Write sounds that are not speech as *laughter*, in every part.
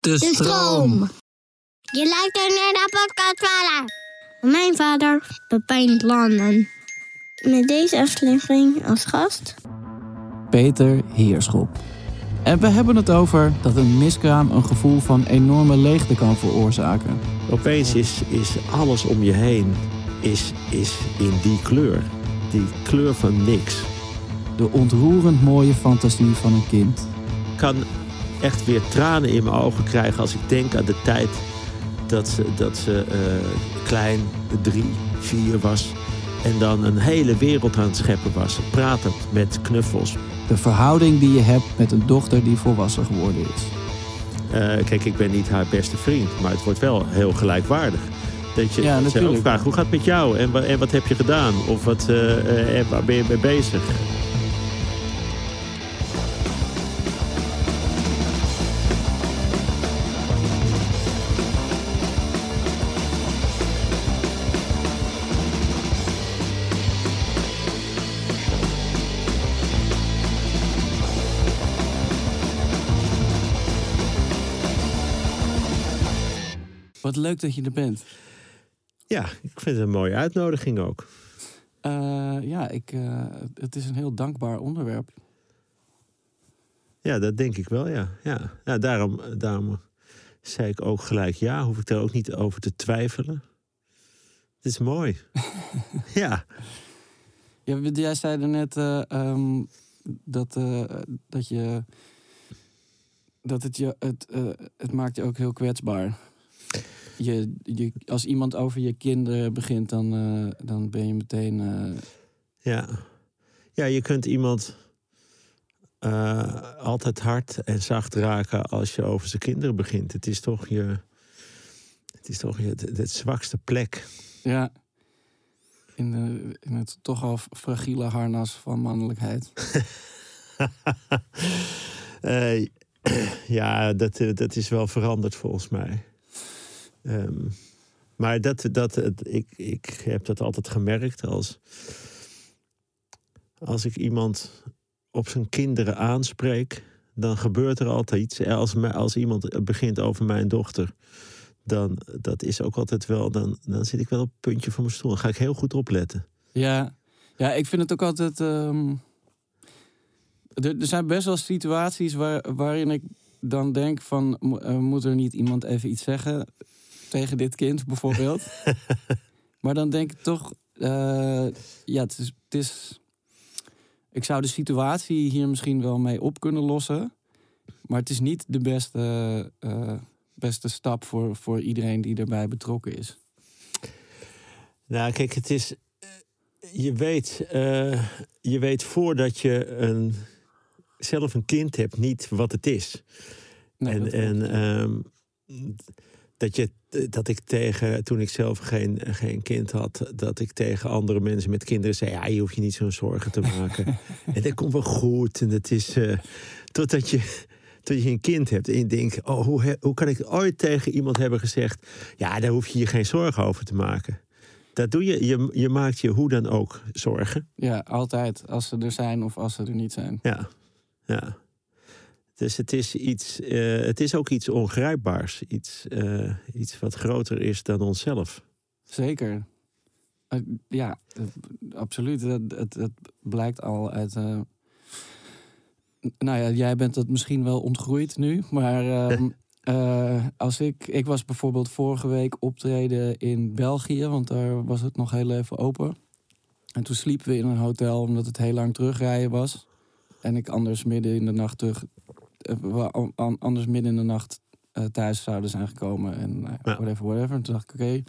De stroom. Je luistert naar de podcast Vader. Mijn vader, Pepijn Landen. Met deze aflevering als gast... Peter Heerschop. En we hebben het over dat een miskraam een gevoel van enorme leegte kan veroorzaken. Opeens is, is alles om je heen is, is in die kleur. Die kleur van niks. De ontroerend mooie fantasie van een kind. Kan echt weer tranen in mijn ogen krijgen als ik denk aan de tijd dat ze, dat ze eh, klein, drie, vier was. En dan een hele wereld aan het scheppen was. Pratend met knuffels. De verhouding die je hebt met een dochter die volwassen geworden is. Eh, kijk, ik ben niet haar beste vriend, maar het wordt wel heel gelijkwaardig. Dat je, Ja, ze ook vraagt, hoe gaat het met jou? En, wa- en wat heb je gedaan? Of wat, eh, waar ben je mee bezig? Leuk dat je er bent. Ja, ik vind het een mooie uitnodiging ook. Eh, ja, ik, eh, het is een heel dankbaar onderwerp. Ja, dat denk ik wel, ja. ja. ja daarom, daarom zei ik ook gelijk ja. Hoef ik daar ook niet over te twijfelen. Het is mooi. *laughs* ja, Ja, jij zei er net eh, ehm, dat, dat je. Dat het je. Het, het maakt je ook heel kwetsbaar. Je, je, als iemand over je kinderen begint, dan, eh, dan ben je meteen. eh, ja. Ja, je kunt iemand eh, altijd hard en zacht raken als je over zijn kinderen begint. Het is toch je... Het is toch je, het, het zwakste plek. ja. In, de, in het toch al fragiele harnas van mannelijkheid. *laughs* Ja, dat, dat is wel veranderd volgens mij. Ehm, maar dat, dat, het- ik, ik heb dat altijd gemerkt als, als ik iemand op zijn kinderen aanspreek, dan gebeurt er altijd iets. Als, als iemand begint over mijn dochter, dan dat is ook altijd wel, dan, dan zit ik wel op het puntje van mijn stoel. Dan ga ik heel goed opletten. Ja, ja ik vind het ook altijd. ehm, er, zijn best wel situaties waar, waarin ik dan denk van... eh, moet er niet iemand even iets zeggen tegen dit kind bijvoorbeeld? *laughs* maar dan denk ik toch... eh, ja, het is, het is... Ik zou de situatie hier misschien wel mee op kunnen lossen. Maar het is niet de beste, eh, beste stap voor, voor iedereen die erbij betrokken is. Nou, kijk, het is. eh, Je weet, je weet voordat je een, zelf een kind hebt niet wat het is. Nee, en en klopt. Dat, je, dat ik tegen, toen ik zelf geen, geen kind had, dat ik tegen andere mensen met kinderen zei: Ja, je hoeft je niet zo'n zorgen te maken. *laughs* en dat komt wel goed. En dat is. eh, totdat je. Tot je een kind hebt en je denkt: oh, hoe, he- hoe kan ik ooit tegen iemand hebben gezegd: Ja, daar hoef je je geen zorgen over te maken. Dat doe je. je. Je maakt je hoe dan ook zorgen. Ja, altijd. Als ze er zijn of als ze er niet zijn. Ja, ja. Dus het is, iets, eh, het is ook iets ongrijpbaars. Iets, eh, iets wat groter is dan onszelf. Zeker. Eh, ja, absoluut. Het, het, het blijkt al uit. nou ja, jij bent het misschien wel ontgroeid nu, maar ehm, *laughs* eh, als ik, ik was bijvoorbeeld vorige week optreden in België, want daar was het nog heel even open. En toen sliepen we in een hotel omdat het heel lang terugrijden was. En ik anders midden in de nacht terug, eh, an- anders midden in de nacht eh, thuis zouden zijn gekomen. En nou ja, Ja. whatever, whatever. En toen dacht ik, oké,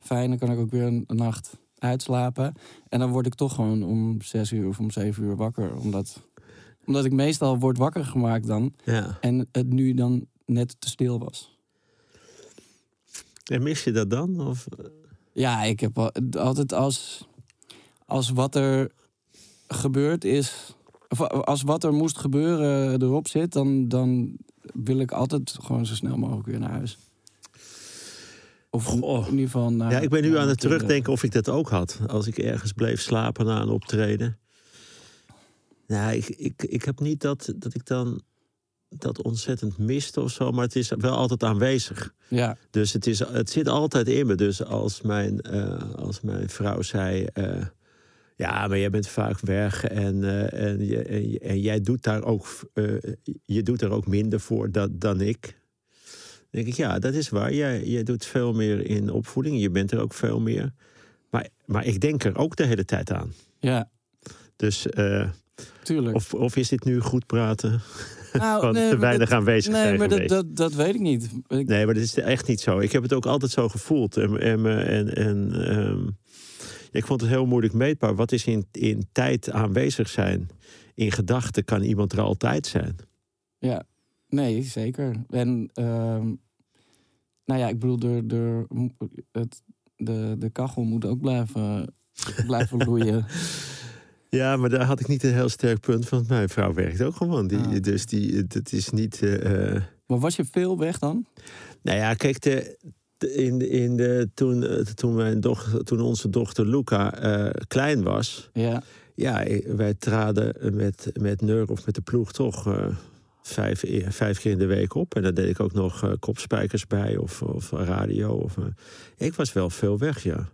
fijn, dan kan ik ook weer een, nacht uitslapen. En dan word ik toch gewoon om zes uur of om zeven uur wakker. Omdat, omdat ik meestal word wakker gemaakt dan. Ja. En het nu dan net te stil was. En mis je dat dan? Of, Ja, ik heb al- altijd als, als wat er gebeurd is... Of als wat er moest gebeuren erop zit... dan, dan wil ik altijd gewoon zo snel mogelijk weer naar huis. Of in ieder geval naar... ja, ik ben nu aan het kinderen. terugdenken of ik dat ook had. Als ik ergens bleef slapen na een optreden. Nou, ik, ik, ik heb niet dat, dat ik dan dat ontzettend mist of zo, maar het is wel altijd aanwezig. Ja, Dus het, is, het zit altijd in me. Dus als mijn, eh, als mijn vrouw zei. eh, ja, maar jij bent vaak weg en, eh, en, je, en, je- en jij doet daar ook, eh, je doet er ook minder voor dan, dan ik. Dan denk ik, ja, dat is waar. Jij, jij doet veel meer in opvoeding. Je bent er ook veel meer. Maar, maar ik denk er ook de hele tijd aan. ja, Dus, eh, tuurlijk. of, of is dit nu goed praten? *laughs* nou, Van nee, te weinig dat- aanwezig Nee, zijn maar dat, dat, dat weet ik niet. Ik, Nee, maar dat is echt niet zo. Ik heb het ook altijd zo gevoeld. En, en, en, en ehm, ik vond het heel moeilijk meetbaar. Wat is in, in tijd aanwezig zijn? In gedachten kan iemand er altijd zijn. Ja, nee, zeker. En ehm, nou ja, ik bedoel, de, de, het, de, de kachel moet ook blijven, *laughs* blijven loeien. Ja, maar daar had ik niet een heel sterk punt. Want mijn vrouw werkt ook gewoon. Die, Ah. Dus die, dat is niet... eh, eh, Maar was je veel weg dan? Nou ja, kijk, de- in, de- in de, toen, eh, toen, mijn dochter, toen onze dochter Luca eh, klein was... Ja, Ja, wij traden met, met Neur of met de ploeg toch eh, vijf, vijf keer in de week op. En daar deed ik ook nog eh, kopspijkers bij of, of radio. Of, ik was wel veel weg, ja.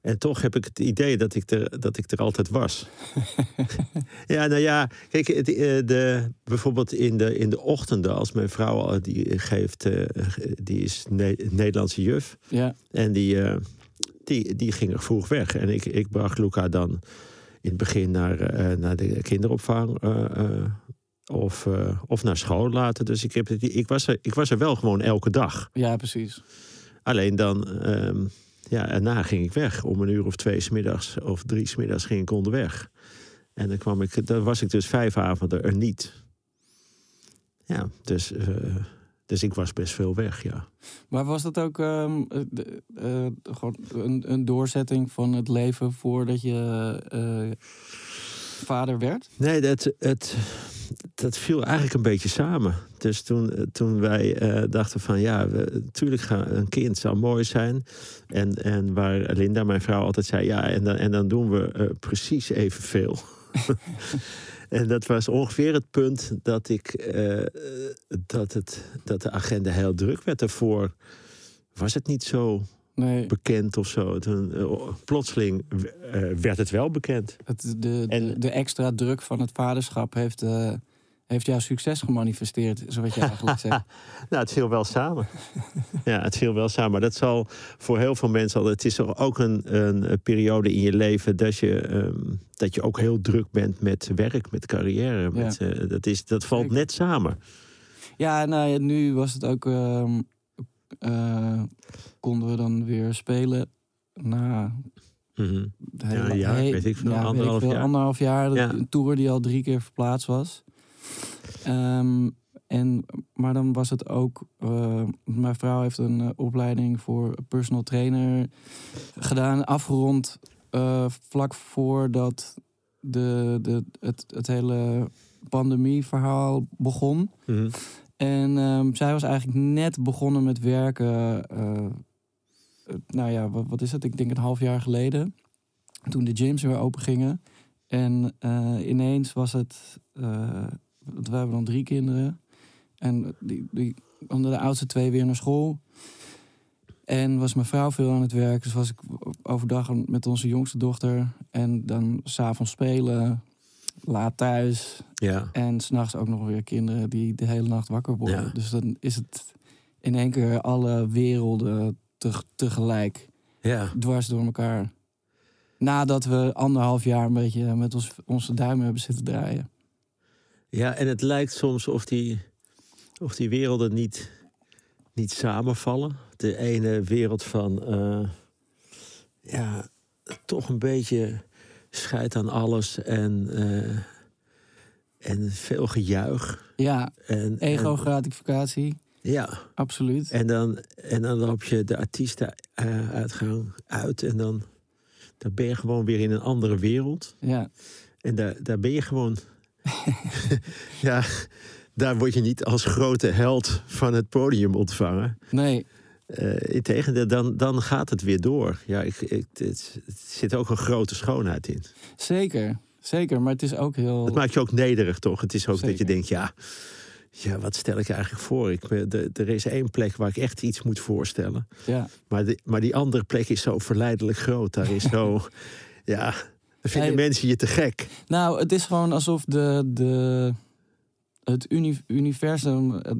En toch heb ik het idee dat ik er, dat ik er altijd was. *laughs* ja, nou ja, kijk, het, eh, de, bijvoorbeeld in de, in de ochtenden, als mijn vrouw al- die geeft, eh, die is Ne- Nederlandse juf. ja, En die, eh, die, die ging er vroeg weg. En ik, ik bracht Luca dan in het begin naar, naar de kinderopvang. of, of naar school later. Dus ik, heb, ik, was er, ik was er wel gewoon elke dag. ja, precies. Alleen dan, ehm, ja, daarna ging ik weg. Om een uur of twee smiddags of drie smiddags ging ik onderweg. En dan, kwam ik, dan was ik dus vijf avonden er niet. Ja, dus, eh, dus ik was best veel weg, ja. Maar was dat ook ehm, eh, de- eh, gewoon een, een doorzetting van het leven voordat je eh, vader werd? Nee, dat, het, dat viel eigenlijk een beetje samen. Dus toen, eh, toen wij eh, dachten van ja, we, natuurlijk gaan een kind zou mooi zijn. En, en waar Linda, mijn vrouw, altijd zei ja, en dan, en dan doen we eh, precies evenveel. *laughs* en dat was ongeveer het punt dat ik dat, het, dat de agenda heel druk werd. Daarvoor was het niet zo Nee, bekend of zo. Toen, eh, plotseling eh, werd het wel bekend. het, de, En- de extra druk van het vaderschap heeft, eh, heeft jouw succes gemanifesteerd, zo wat je eigenlijk zegt. *laughs* Nou, het viel wel samen. ja, het viel wel samen. Maar dat zal voor heel veel mensen al. Het is toch ook een, een periode in je leven dat je, ehm, dat je ook heel druk bent met werk, met carrière. Met, dat, is, dat valt net samen. Ja, nou ja, nu was het ook. ehm, eh, konden we dan weer spelen na Mhm. hele, Ja, he- weet ik veel, ja, anderhalf veel, jaar. anderhalf jaar. Ja. Een tour die al drie keer verplaatst was. Ehm, en, maar dan was het ook. eh, mijn vrouw heeft een eh, opleiding voor personal trainer gedaan, afgerond. eh, vlak voordat de, de, het, het hele pandemieverhaal begon. Mhm. En ehm, zij was eigenlijk net begonnen met werken. eh, eh, nou ja, wat, is het? Ik denk een half jaar geleden. Toen de gyms weer open gingen. En eh, ineens was het. eh want we hebben dan drie kinderen. En die, die onder de oudste twee weer naar school. En was mijn vrouw veel aan het werk. Dus was ik overdag met onze jongste dochter. En dan s'avonds spelen. Laat thuis. Ja. En s'nachts ook nog weer kinderen die de hele nacht wakker worden. Ja. Dus dan is het in één keer alle werelden te- tegelijk ja. dwars door elkaar. Nadat we anderhalf jaar een beetje met ons, onze duimen hebben zitten draaien. Ja, en het lijkt soms of die, of die werelden niet, niet samenvallen. De ene wereld van, eh, ja, toch een beetje scheid aan alles en, eh, en veel gejuich. Ja, En, ego-gratificatie, ja, absoluut. en dan, en dan loop je de artiestenuitgang uit en dan, dan ben je gewoon weer in een andere wereld. Ja, En daar, daar ben je gewoon. *laughs* *laughs* ja, daar word je niet als grote held van het podium ontvangen. nee, Eh integendeel, dan, dan gaat het weer door. Ja, ik, ik, het, het zit ook een grote schoonheid in. zeker. Zeker, maar het is ook heel... Het maakt je ook nederig, toch? Het is ook dat je denkt, ja, ja, wat stel ik eigenlijk voor? Ik, de- er is één plek waar ik echt iets moet voorstellen. Ja. Maar, de, maar die andere plek is zo verleidelijk groot. Daar is *laughs* zo, ja, dan vinden mensen je te gek. Nou, het is gewoon alsof de, de, het uni- universum eh,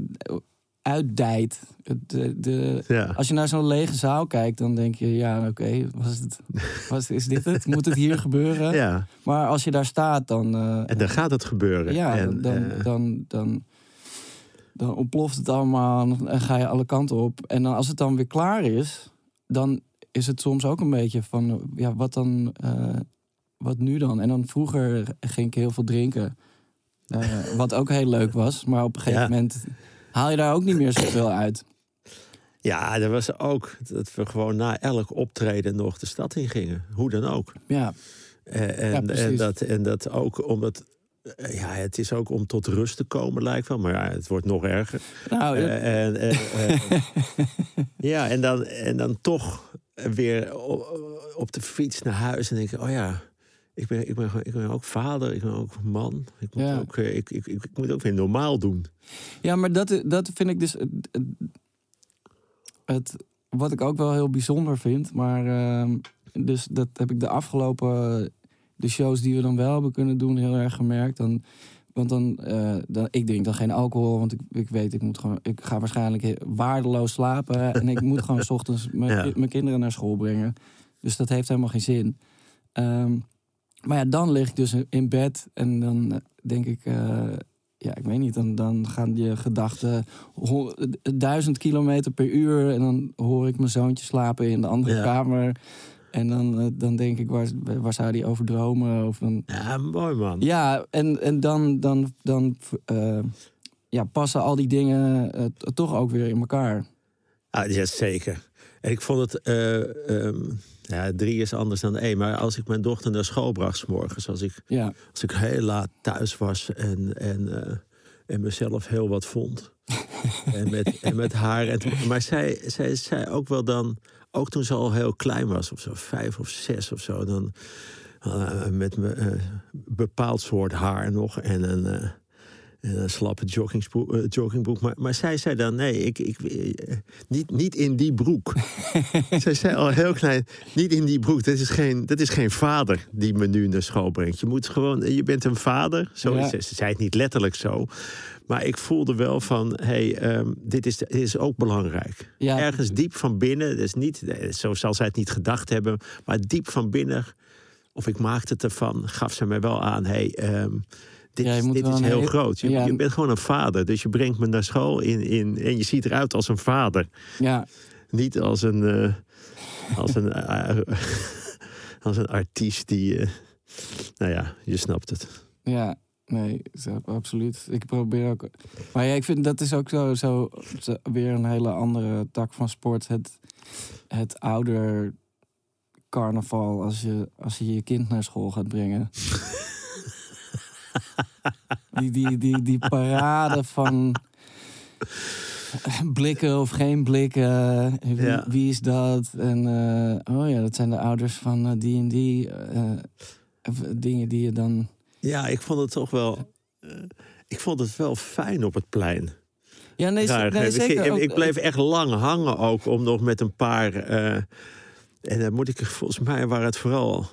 uitdijt. De, de, Ja. als je naar zo'n lege zaal kijkt, dan denk je, ja, oké, was het, was, is dit het? Moet het hier gebeuren? ja, Maar als je daar staat, dan, eh, en dan gaat het gebeuren. ja, en, dan, eh, dan, dan, dan ontploft het allemaal en ga je alle kanten op. En dan, als het dan weer klaar is, dan is het soms ook een beetje van, ja, wat dan, eh, wat nu dan? En dan vroeger ging ik heel veel drinken, wat ook heel leuk was. Maar op een gegeven Ja. moment haal je daar ook niet meer zoveel uit. ja, er was ook dat we gewoon na elk optreden nog de stad in gingen. Hoe dan ook. Ja, Eh, En, Ja, en, dat, en dat ook omdat. eh, Ja, het is ook om tot rust te komen, lijkt wel. Maar ja, het wordt nog erger. nou, Eh, en, en, *laughs* ja, en dan, en dan toch weer o- op de fiets naar huis en denk ik, oh ja, ik ben, ik ben, ik ben ook vader, ik ben ook man. Ik moet, Ja. ook, eh, ik, ik, ik, moet ook weer normaal doen. Ja, maar dat, dat vind ik dus. Het, het- wat ik ook wel heel bijzonder vind. Maar. ehm, dus dat heb ik de afgelopen. De shows die we dan wel hebben kunnen doen, heel erg gemerkt. Dan, want dan, eh, dan. Ik drink dan geen alcohol, want ik, ik weet, ik moet gewoon. Ik ga waarschijnlijk waardeloos slapen. en ik moet gewoon *laughs* 's ochtends mijn, Ja. kinderen naar school brengen. Dus dat heeft helemaal geen zin. Ehm, maar ja, dan lig ik dus in bed en dan eh, denk ik. eh, ja, ik weet niet, dan, dan gaan je gedachten duizend kilometer per uur. En dan hoor ik mijn zoontje slapen in de andere Ja. kamer. En dan, eh, dan denk ik, waar, waar zou die over dromen? Of dan... Ja, mooi man. Ja, en, en dan, dan, dan ja, passen al die dingen toch ook weer in elkaar. Ah, ja, zeker. En ik vond het, eh, ehm, ja, drie is anders dan één. Maar als ik mijn dochter naar school bracht, 's morgens, als ik Ja, als ik heel laat thuis was en, en, eh, en mezelf heel wat vond. *laughs* en, met, en met haar. En maar zij, zij zei ook wel dan, ook toen ze al heel klein was, of zo, vijf of zes of zo, dan eh, met me eh, bepaald soort haar nog en een. Een slappe eh, joggingbroek. Maar, maar zij zei dan: nee, ik, ik, eh, niet, niet in die broek. *laughs* zij zei al heel klein: niet in die broek. Dat is, geen, dat is geen vader die me nu naar school brengt. Je moet gewoon, je bent een vader. Zo Ja. Ze zei het niet letterlijk zo. Maar ik voelde wel van: hé, hey, ehm, dit, is, dit is ook belangrijk. Ja. Ergens diep van binnen, dus niet, zo zal zij het niet gedacht hebben, maar diep van binnen, of ik maakte het ervan, gaf ze mij wel aan: hé, hey, ehm, dit, Ja, je is- dit heel heel- groot. Je, ja. je bent gewoon een vader, dus je brengt me naar school in, in, en je ziet eruit als een vader. ja, Niet als een, eh, als een, *laughs* eh, als een artiest die, eh, nou ja, je snapt het. ja. Nee, zo, absoluut. Ik probeer ook. Maar ja, ik vind dat is ook zo, zo, zo weer een hele andere tak van sport. Het, het ouder carnaval als je, als je je kind naar school gaat brengen. *laughs* die, die, die, die parade van blikken of geen blikken. Wie, Ja. wie is dat? En eh, oh ja, dat zijn de ouders van eh, die en die. eh, dingen die je dan. Ja, ik vond het toch wel, ik vond het wel fijn op het plein. Ja, nee, Raar, nee ik, zeker. ik, ook- ik bleef echt lang hangen ook om nog met een paar. en dan moet ik volgens mij waren het vooral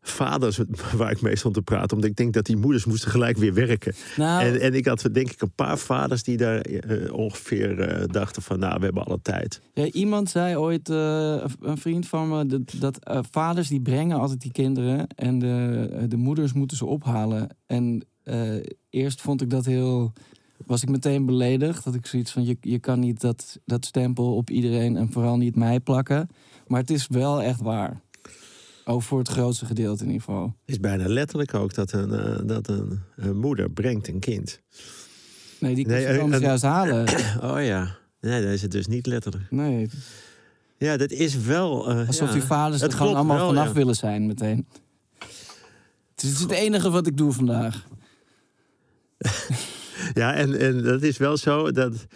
vaders waar ik mee stond te praten. Omdat ik denk dat die moeders moesten gelijk weer werken. nou, En, en ik had denk ik een paar vaders die daar eh, ongeveer eh, dachten van... nou, we hebben alle tijd. Ja, iemand zei ooit, eh, een vriend van me, dat, dat vaders die brengen altijd die kinderen en de, de moeders moeten ze ophalen. En eerst vond ik dat heel, was ik meteen beledigd, dat ik zoiets van, je, je kan niet dat, dat stempel op iedereen en vooral niet mij plakken. Maar het is wel echt waar. Ook voor het grootste gedeelte in ieder geval. Het is bijna letterlijk ook dat een, eh, dat een, een moeder brengt een kind. Nee, die kan Nee, ze dan en- juist halen. *clears throat* Oh ja, nee, dat is het dus niet letterlijk. Nee, Ja, dat is wel... eh, alsof ja. die vaders er Het gewoon allemaal wel, vanaf ja. willen zijn meteen. Het is het enige wat ik doe vandaag. *laughs* Ja, en, en dat is wel zo dat,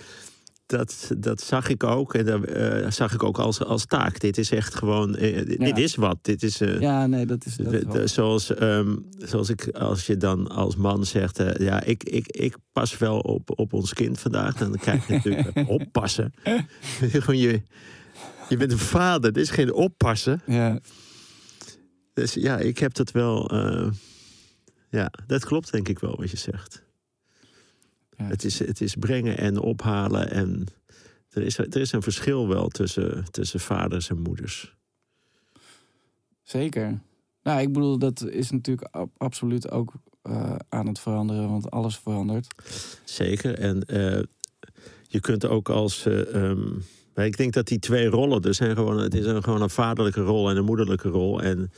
dat, dat zag ik ook. En dat eh, zag ik ook als, als taak. Dit is echt gewoon. eh, dit Ja. is wat. Dit is. eh, Ja, nee, dat is... Dat de- de- zoals, ehm, zoals ik, als je dan als man zegt, eh, ja, ik, ik, ik pas wel op, op ons kind vandaag. Dan krijg je natuurlijk *laughs* oppassen. *laughs* Gewoon je, je bent een vader, dit is geen oppassen. ja. Dus ja, ik heb dat wel. eh, ja, dat klopt denk ik wel wat je zegt. Ja. Het, is, het is brengen en ophalen. En er is, er is een verschil wel tussen, tussen vaders en moeders. Zeker. Nou, ik bedoel, dat is natuurlijk ab- absoluut ook eh, aan het veranderen, want alles verandert. Zeker. En eh, je kunt ook als. eh, ehm, maar ik denk dat die twee rollen, er zijn gewoon, het is een, gewoon een vaderlijke rol en een moederlijke rol. En,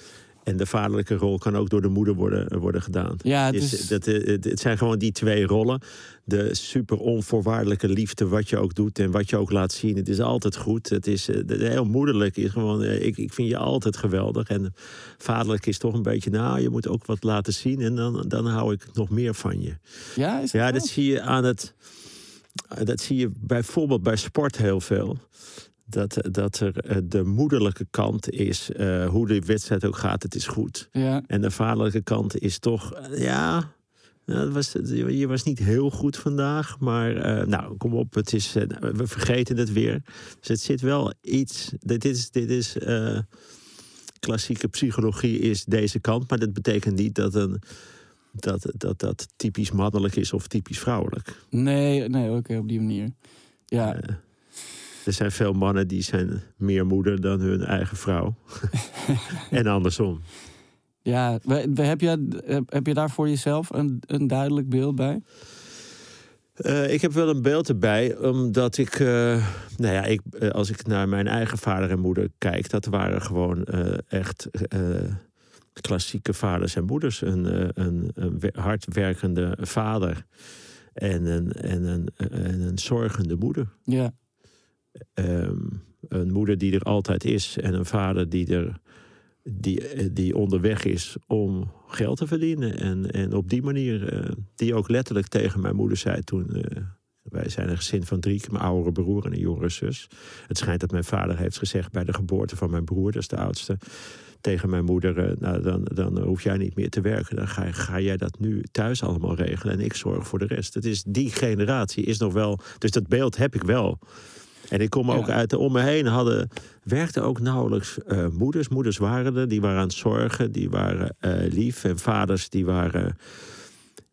en de vaderlijke rol kan ook door de moeder worden, worden gedaan. Ja, het Is- is... dat, eh, het, het zijn gewoon die twee rollen. De super onvoorwaardelijke liefde, wat je ook doet en wat je ook laat zien. Het is altijd goed. Het is eh, heel moederlijk. Is gewoon, eh, ik, ik vind je altijd geweldig. En vaderlijk is toch een beetje, nou, je moet ook wat laten zien. En dan, dan hou ik nog meer van je. Ja, is het Ja, dat zie je aan het. Dat zie je bijvoorbeeld bij sport heel veel. Dat, dat er eh, de moederlijke kant is, eh, hoe de wedstrijd ook gaat, het is goed. Ja, En de vaderlijke kant is toch, eh, ja, nou, was, je was niet heel goed vandaag. Maar nou, kom op, het is, eh, we vergeten het weer. Dus het zit wel iets, dit is, dit is klassieke psychologie is deze kant. Maar dat betekent niet dat een, dat, dat dat typisch mannelijk is of typisch vrouwelijk. nee, nee oké, op die manier. Ja, er zijn veel mannen die zijn meer moeder dan hun eigen vrouw. *laughs* en andersom. ja. Heb, je, heb, je daar voor jezelf een, een duidelijk beeld bij? Eh, ik heb wel een beeld erbij, omdat ik, eh, nou ja, ik, eh, als ik naar mijn eigen vader en moeder kijk, dat waren gewoon echt klassieke vaders en moeders. Een, een, een we- hardwerkende vader en een, en, een, en een zorgende moeder. Ja, Ehm, een moeder die er altijd is en een vader die er die, eh, die onderweg is om geld te verdienen. En, en op die manier, eh, die ook letterlijk tegen mijn moeder zei toen. eh, wij zijn een gezin van drie, mijn oudere broer en een jongere zus. Het schijnt dat mijn vader heeft gezegd bij de geboorte van mijn broer, dat is de oudste, tegen mijn moeder: nou, dan, dan hoef jij niet meer te werken. Dan ga, ga jij dat nu thuis allemaal regelen en ik zorg voor de rest. Het is die generatie is nog wel. Dus dat beeld heb ik wel. En ik kom ook Ja. uit de om me heen hadden werkten ook nauwelijks eh, moeders. Moeders waren er, die waren aan het zorgen, die waren eh, lief. En vaders die waren.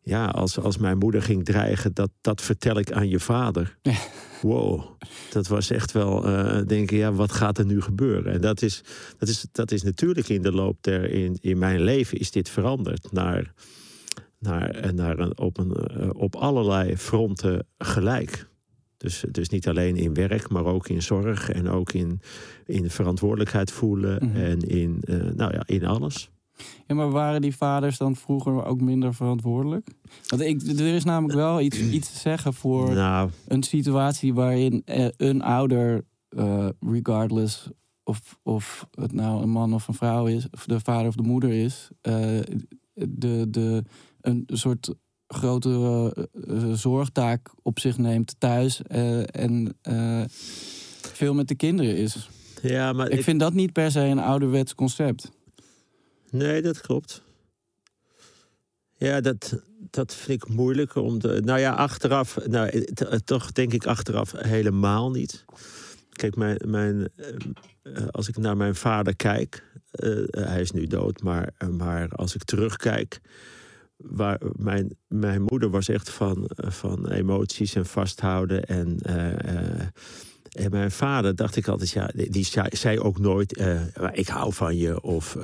Ja, als, als mijn moeder ging dreigen, dat, dat vertel ik aan je vader. Ja. Wow, dat was echt wel eh, denken, ja, wat gaat er nu gebeuren? En dat is, dat is, dat is natuurlijk in de loop der, in, in mijn leven is dit veranderd naar, naar, naar een, op, een, op allerlei fronten gelijk. Dus, dus niet alleen in werk, maar ook in zorg en ook in, in verantwoordelijkheid voelen Mhm. en in, eh, nou ja, in alles. Ja, maar waren die vaders dan vroeger ook minder verantwoordelijk? Want ik, er is namelijk wel iets, iets te zeggen voor Nou, een situatie waarin eh, een ouder, eh, regardless of, of het nou een man of een vrouw is, of de vader of de moeder is, eh, de, de, een soort grotere eh, zorgtaak op zich neemt thuis eh, en eh, veel met de kinderen is. ja, maar Ik ik- vind dat niet per se een ouderwets concept. Nee, dat klopt. Ja, dat, dat vind ik moeilijk om te. Nou ja, achteraf. Nou, eh, eh, toch denk ik achteraf helemaal niet. Kijk, mijn, mijn, eh, eh, als ik naar mijn vader kijk. eh, hij is nu dood, maar, eh, maar als ik terugkijk. Waar, mijn, mijn moeder was echt van, eh, van emoties en vasthouden. En, eh, eh, en mijn vader dacht ik altijd, ja, die zei, ook nooit: ik hou van je. Of.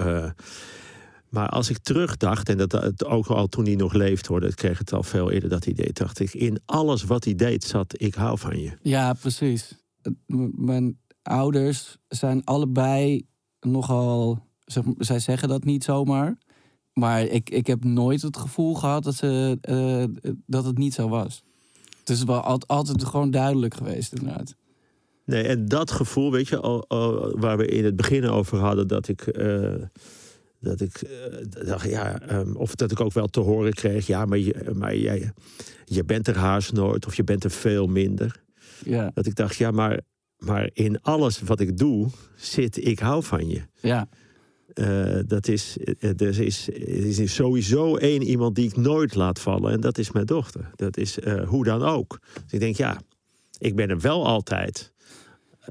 maar als ik terugdacht, en dat ook al toen hij nog leeft hoorde, ik kreeg het al veel eerder dat idee, dacht ik, in alles wat hij deed zat, ik hou van je. Ja, precies. Mijn ouders zijn allebei nogal. Zeg, zij zeggen dat niet zomaar. Maar ik, ik heb nooit het gevoel gehad dat, ze, eh, dat het niet zo was. Het is wel al- altijd gewoon duidelijk geweest, inderdaad. Nee, en dat gevoel, weet je, al, al- waar we in het begin over hadden, dat ik. eh, dat ik eh, dacht, ja, ehm, of dat ik ook wel te horen kreeg, ja, maar, je, maar jij, je bent er haast nooit, of je bent er veel minder. Ja, Dat ik dacht, ja, maar, maar in alles wat ik doe, zit ik hou van je. ja, Eh, dat is, eh, er, is, is sowieso één iemand die ik nooit laat vallen. En dat is mijn dochter. Dat is eh, hoe dan ook. Dus ik denk, ja, ik ben er wel altijd.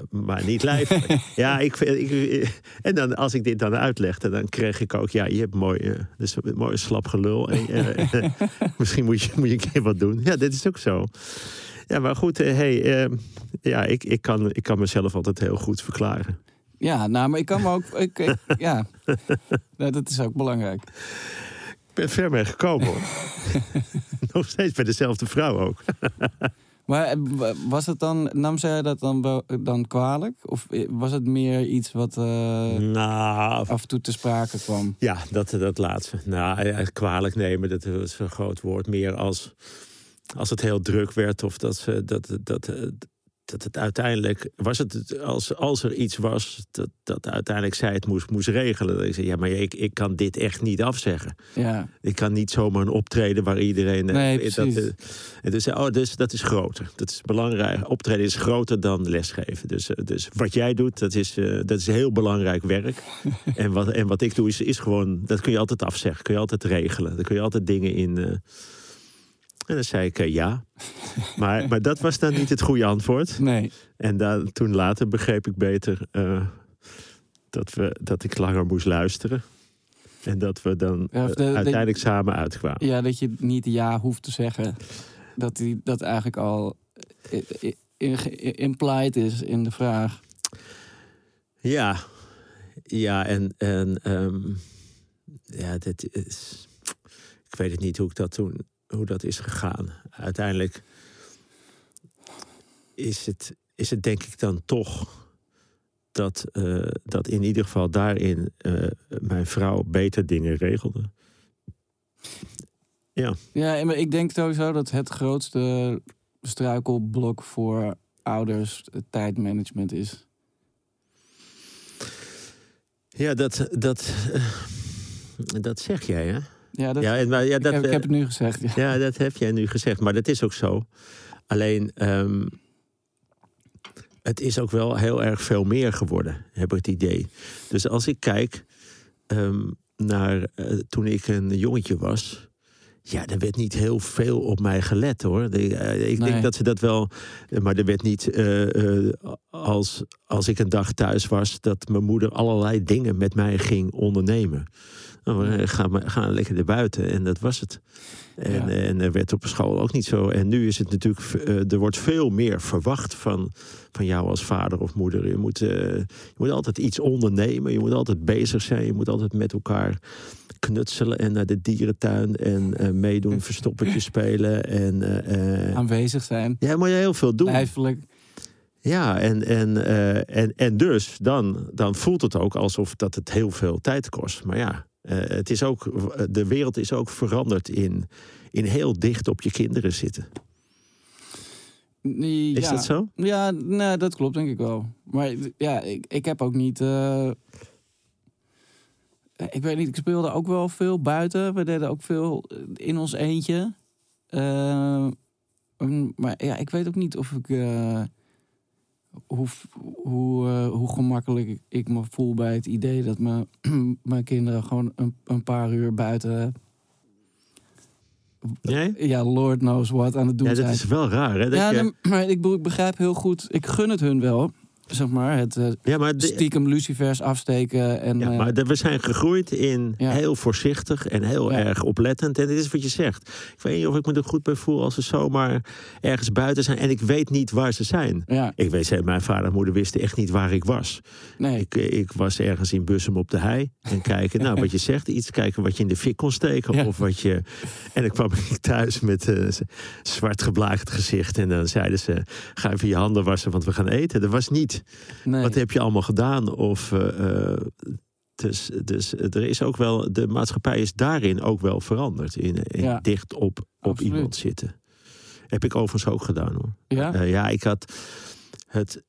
Maar niet lijfelijk. *laughs* ja, ik, ik, en dan, als ik dit dan uitlegde, dan kreeg ik ook... Ja, je hebt mooi, dus een mooi slap gelul. En, *laughs* *laughs* misschien moet je, moet je een keer wat doen. Ja, dit is ook zo. Ja, maar goed, hey, ja, ik, ik, kan, ik kan mezelf altijd heel goed verklaren. Ja, nou, maar ik kan me ook... Ik, ik- *laughs* ja, Nou, dat is ook belangrijk. Ik ben ver mee gekomen hoor. *laughs* Nog steeds bij dezelfde vrouw ook. *laughs* Maar eh, wa- was het dan, nam zij dat dan, wel- dan kwalijk? Of eh, was het meer iets wat eh, Nou, af en toe te sprake kwam? ja, dat, dat laatste. Nou, kwalijk nemen, dat is een groot woord. Meer als, als het heel druk werd of dat, ze, dat, dat, dat het uiteindelijk... Was het, als, als er iets was, dat, dat uiteindelijk zij het moest, moest regelen. Dat ik zei, ja, maar ik, ik kan dit echt niet afzeggen. Ja, Ik kan niet zomaar een optreden waar iedereen. eh, Nee, dat, precies. eh, en dus, oh, dus dat is groter. Dat is belangrijk. Optreden is groter dan lesgeven. Dus, eh, dus wat jij doet, dat is, eh, dat is heel belangrijk werk. *laughs* en, wat, en wat ik doe, is, is gewoon. Dat kun je altijd afzeggen. Kun je altijd regelen. Daar kun je altijd dingen in. eh. En dan zei ik eh, ja. Maar, maar dat was dan niet het goede antwoord. nee. En dan, toen later begreep ik beter eh, dat, we, dat ik langer moest luisteren. En dat we dan Ja, eh, de- de- uiteindelijk samen uitkwamen. Ja, dat je niet ja hoeft te zeggen. Dat die, dat eigenlijk al implied is in de vraag. Ja, ja en, en ehm, ja, dit is. Ik weet het niet hoe ik dat toen, hoe dat is gegaan. Uiteindelijk is het, is het denk ik dan toch dat, eh, dat in ieder geval daarin eh, mijn vrouw beter dingen regelde. Ja, maar ik denk sowieso dat het grootste struikelblok voor ouders tijdmanagement is. Ja, dat, dat, eh, dat zeg jij, hè? Ja, dat, ja, maar, ja, ik, dat, heb, ik eh, heb het nu gezegd. Ja. Ja, dat heb jij nu gezegd, maar dat is ook zo. Alleen, ehm, het is ook wel heel erg veel meer geworden, heb ik het idee. Dus als ik kijk ehm, naar eh, toen ik een jongetje was. Ja, er werd niet heel veel op mij gelet hoor. De- eh, ik Nee. denk dat ze dat wel. Maar er werd niet. als, als ik een dag thuis was, dat mijn moeder allerlei dingen met mij ging ondernemen. Nou, we gaan, maar- gaan lekker naar buiten en dat was het. En, Ja. en er werd op school ook niet zo. En nu is het natuurlijk, eh, er wordt veel meer verwacht van, van jou als vader of moeder. Je moet, eh, je moet altijd iets ondernemen, je moet altijd bezig zijn, je moet altijd met elkaar knutselen en naar de dierentuin en eh, meedoen, verstoppertje spelen. En, eh, eh, Aanwezig zijn, ja, moet je heel veel doen. lijfelijk. Ja, en, en, eh, en, en dus dan, dan voelt het ook alsof dat het heel veel tijd kost. Maar ja, eh, het is ook, de wereld is ook veranderd in, in heel dicht op je kinderen zitten. Ja, Is dat zo? Ja, nee, dat klopt denk ik wel. Maar ja, ik, ik heb ook niet... eh, ik weet niet, ik speelde ook wel veel buiten. We deden ook veel in ons eentje. Eh, maar ja, ik weet ook niet of ik... eh, hoe, hoe, eh, hoe gemakkelijk ik me voel bij het idee dat mijn, *clears throat* mijn kinderen gewoon een, een paar uur buiten... Nee? Ja, Lord knows what aan het doen Ja, dat zijn. is wel raar. Hè? Dat ja, je- maar ik, ik begrijp heel goed. Ik gun het hun wel. Zeg maar, het eh, ja, maar, de- stiekem lucifers afsteken. En, ja, eh, maar de- we zijn gegroeid in Ja. heel voorzichtig en heel Ja. erg oplettend. En dit is wat je zegt. Ik weet niet of ik me er goed bij voel als ze zomaar ergens buiten zijn. En ik weet niet waar ze zijn. ja, Ik weet, mijn vader en moeder wisten echt niet waar ik was. nee. Ik, eh, ik was ergens in Bussum op de hei. En kijken, nou wat je *laughs* zegt, iets kijken wat je in de fik kon steken. Of wat je... En dan kwam ik thuis met een zwart geblaakt gezicht. En dan zeiden ze, ga even je handen wassen, want we gaan eten. Dat was niet, nee. wat heb je allemaal gedaan? Of... eh, eh, dus, dus er is ook wel, de maatschappij is daarin ook wel veranderd. In, in Ja. dicht op, op Absoluut. iemand zitten. Heb ik overigens ook gedaan hoor. ja? Eh, ja, ik had het.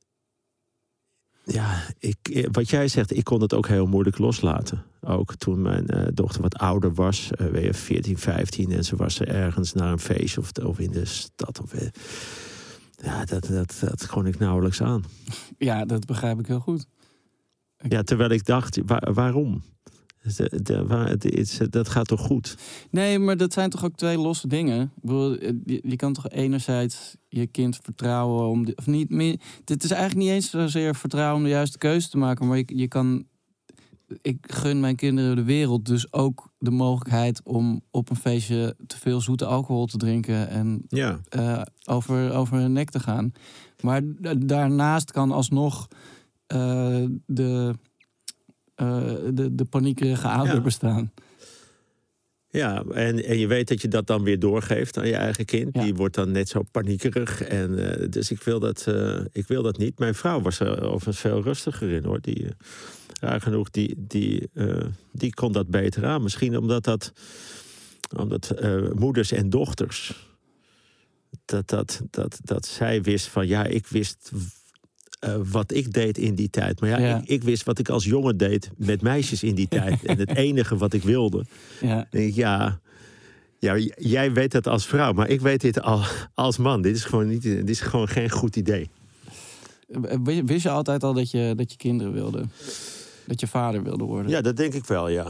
Ja, ik, wat jij zegt, ik kon het ook heel moeilijk loslaten. Ook toen mijn dochter wat ouder was, eh, weer 14, 15, en ze was er ergens naar een feestje of, of in de stad. Of, Ja, dat, dat, dat kon ik nauwelijks aan. Ja, dat begrijp ik heel goed. Ja, terwijl ik dacht, waar- waarom? De- de- waar- het is- dat gaat toch goed? Nee, maar dat zijn toch ook twee losse dingen. Ik bedoel, eh, je, je kan toch enerzijds je kind vertrouwen om... De, of niet meer, dit is eigenlijk niet eens zozeer vertrouwen om de juiste keuze te maken. Maar je, je kan... Ik gun mijn kinderen de wereld. Dus ook de mogelijkheid om op een feestje te veel zoete alcohol te drinken. En Ja, eh, over, over hun nek te gaan. Maar da- daarnaast kan alsnog eh, de, eh, de, de paniekerige ouder Ja. bestaan. ja en, en je weet dat je dat dan weer doorgeeft aan je eigen kind. Ja. Die wordt dan net zo paniekerig. En, dus ik wil, dat, ik wil dat niet. Mijn vrouw was er overigens veel rustiger in hoor. Die, raar genoeg, die, die, eh, die kon dat beter aan. Misschien omdat dat omdat eh, moeders en dochters. Dat, dat, dat, dat zij wist van ja, ik wist eh, wat ik deed in die tijd. Maar ja, Ja. Ik, ik wist wat ik als jongen deed met meisjes in die *laughs* tijd. En het enige wat ik wilde. Ja. ik, ja, ja, jij weet dat als vrouw, maar ik weet dit al, als man. Dit is gewoon, niet, dit is gewoon geen goed idee. Wist- Wist je altijd al dat je, dat je kinderen wilde? Dat je vader wilde worden? Ja, dat denk ik wel, ja.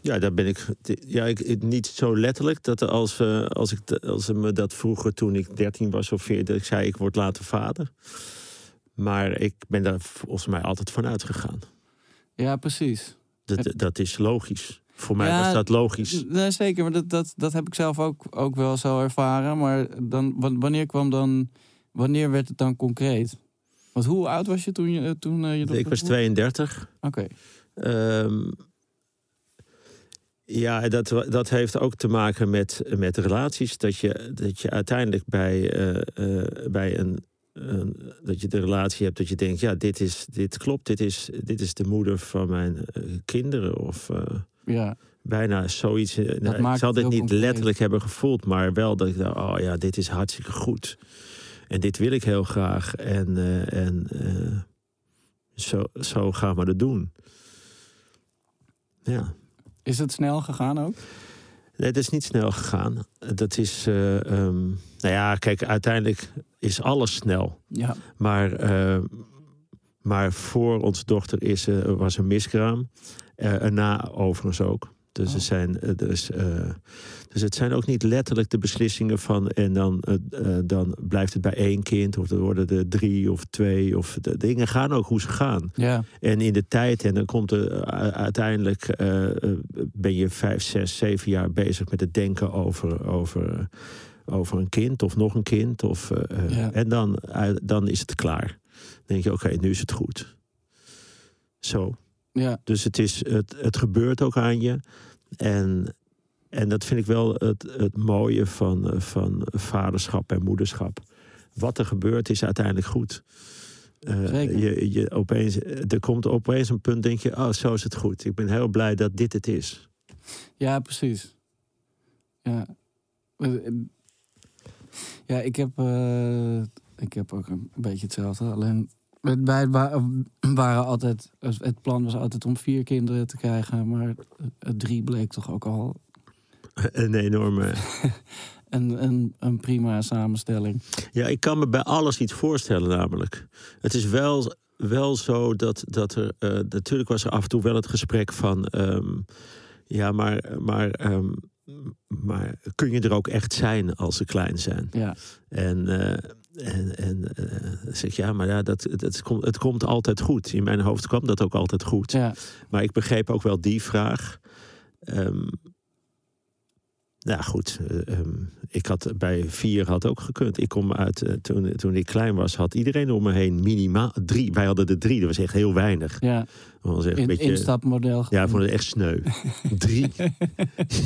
Ja, daar ben ik. Ja, ik, niet zo letterlijk dat als, eh, als, ik, als ze me dat vroeger toen ik 13 was of 14, dat ik zei: ik word later vader. Maar ik ben daar volgens mij altijd van uitgegaan. Ja, precies. Dat, dat is logisch. Voor mij Ja, was dat logisch. Nee, zeker, maar dat, dat, dat heb ik zelf ook, ook wel zo ervaren. Maar dan, wa- wanneer kwam dan, wanneer werd het dan concreet? Want hoe oud was je toen je, eh, toen, eh, je dochter Ik was geboren? 32. Oké, Ehm, ja, dat, dat heeft ook te maken met, met relaties. Dat je, dat je uiteindelijk bij, eh, bij een, een- Dat je de relatie hebt dat je denkt: ja, dit, is, dit klopt. Dit is, dit is de moeder van mijn kinderen. Of ja. bijna zoiets. nou, ik zal dit niet concreet. letterlijk hebben gevoeld, maar wel dat ik dacht: oh ja, dit is hartstikke goed. En dit wil ik heel graag. En, eh, en eh, zo, zo gaan we dat doen. Ja. Is het snel gegaan ook? Nee, het is niet snel gegaan. Dat is, eh, ehm, nou ja, kijk, uiteindelijk is alles snel. Ja. Maar, maar voor onze dochter is, eh, was een miskraam. En na overigens ook. Dus, Oh. er zijn, dus, dus het zijn ook niet letterlijk de beslissingen van... en dan, eh, dan blijft het bij één kind of dan worden er drie of twee. Of de dingen gaan ook hoe ze gaan. Ja. En in de tijd, en dan komt er uiteindelijk, ben je vijf, zes, zeven jaar bezig met het denken over, over, over een kind of nog een kind. Of, Ja. En dan, dan is het klaar. Dan denk je, oké, nu is het goed. Zo. Ja. Dus het, is, het, het gebeurt ook aan je. En, en dat vind ik wel het, het mooie van, van vaderschap en moederschap. Wat er gebeurt is uiteindelijk goed. Zeker. je, je opeens, er komt opeens een punt, denk je, oh, zo is het goed. Ik ben heel blij dat dit het is. Ja, precies. Ja. Eh, Ja, ik heb, eh, ik heb ook een beetje hetzelfde. Alleen wij wa- *clears throat* waren altijd, het plan was altijd om vier kinderen te krijgen, maar het drie bleek toch ook al *laughs* Een enorme. *laughs* een, een, een prima samenstelling. Ja, ik kan me bij alles iets voorstellen, namelijk. Het is wel, wel zo dat, dat er. eh, natuurlijk was er af en toe wel het gesprek van. ehm, ja, maar, maar, ehm, maar kun je er ook echt zijn als ze klein zijn? Ja, En, eh, en, en eh, zeg ja, maar ja, dat, dat, komt, het komt altijd goed. In mijn hoofd kwam dat ook altijd goed. ja, Maar ik begreep ook wel die vraag. Ehm nou goed, eh, ehm, ik had bij vier had ook gekund. Ik kom uit, eh, toen, toen ik klein was, had iedereen om me heen minimaal drie. Wij hadden er drie, dat was echt heel weinig. ja. Dat was echt een In, beetje, instapmodel. ja, ik vond het echt sneu. *laughs* drie.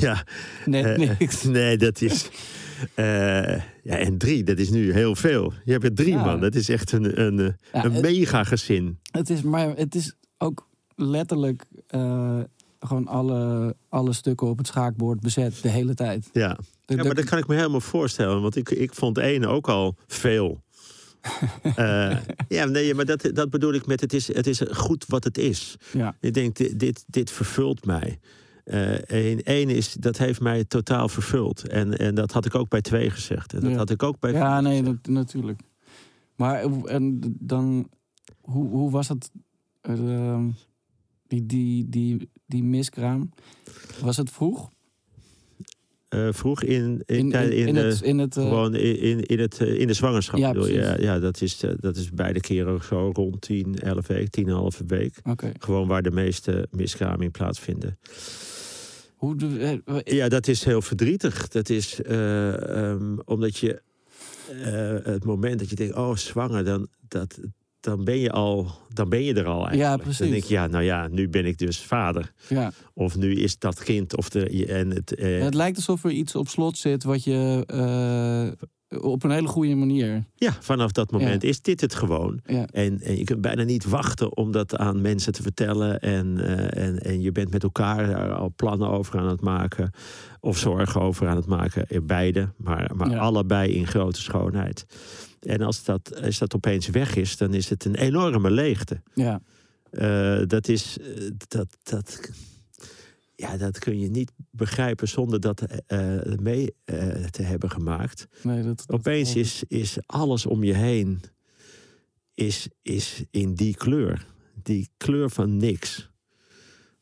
ja, Net niks. nee, dat is. Eh, ja, en drie, dat is nu heel veel. Je hebt er drie, Ja. man. Dat is echt een, een, Ja, een het- mega gezin. Het is, maar het is ook letterlijk eh, gewoon alle, alle stukken op het schaakbord bezet de hele tijd. Ja. De- Ja, de- maar dat kan ik me helemaal voorstellen. Want ik, ik vond één ook al veel. *laughs* Eh, ja, nee, maar dat, dat bedoel ik met het is, het is goed wat het is. ja, Ik denk, dit, dit, dit vervult mij. Eén één is, dat heeft mij totaal vervuld. En, en dat had ik ook bij twee gezegd. En dat Ja. had ik ook bij Ja, nee, dat- natuurlijk. Maar eh, en dan, hoe, hoe was het? eh, die, die, die, die miskraam. Was het vroeg? Eh, vroeg in, in, In, in, het, in het eh, gewoon in, in, in het, eh, in de zwangerschap. Ja, ja, ja dat, is, eh, dat is beide keren zo rond 10, 11 weken, 10, 11 week. Oké. Gewoon waar de meeste miskramen plaatsvinden. Hoe de, eh, Ja, dat is heel verdrietig. Dat is eh, ehm, omdat je eh, het moment dat je denkt, oh, zwanger, dan, dat, dan ben je al, dan ben je er al eigenlijk. precies. Dan denk je, ja, nou ja, nu ben ik dus vader. ja. Of nu is dat kind, of de, en het, eh, Het lijkt alsof er iets op slot zit wat je eh, op een hele goede manier. ja, vanaf dat moment is dit het gewoon. Ja. En, en je kunt bijna niet wachten om dat aan mensen te vertellen. En, eh, en, en je bent met elkaar daar al plannen over aan het maken. Of zorgen over aan het maken. Beide, maar, maar Ja. allebei in grote schoonheid. En als dat, als dat opeens weg is, dan is het een enorme leegte. Ja. Eh, dat is. eh, dat, dat, ja, dat kun je niet begrijpen zonder dat eh, mee eh, te hebben gemaakt. Nee, dat, dat Opeens is, is alles om je heen is, is in die kleur. Die kleur van niks.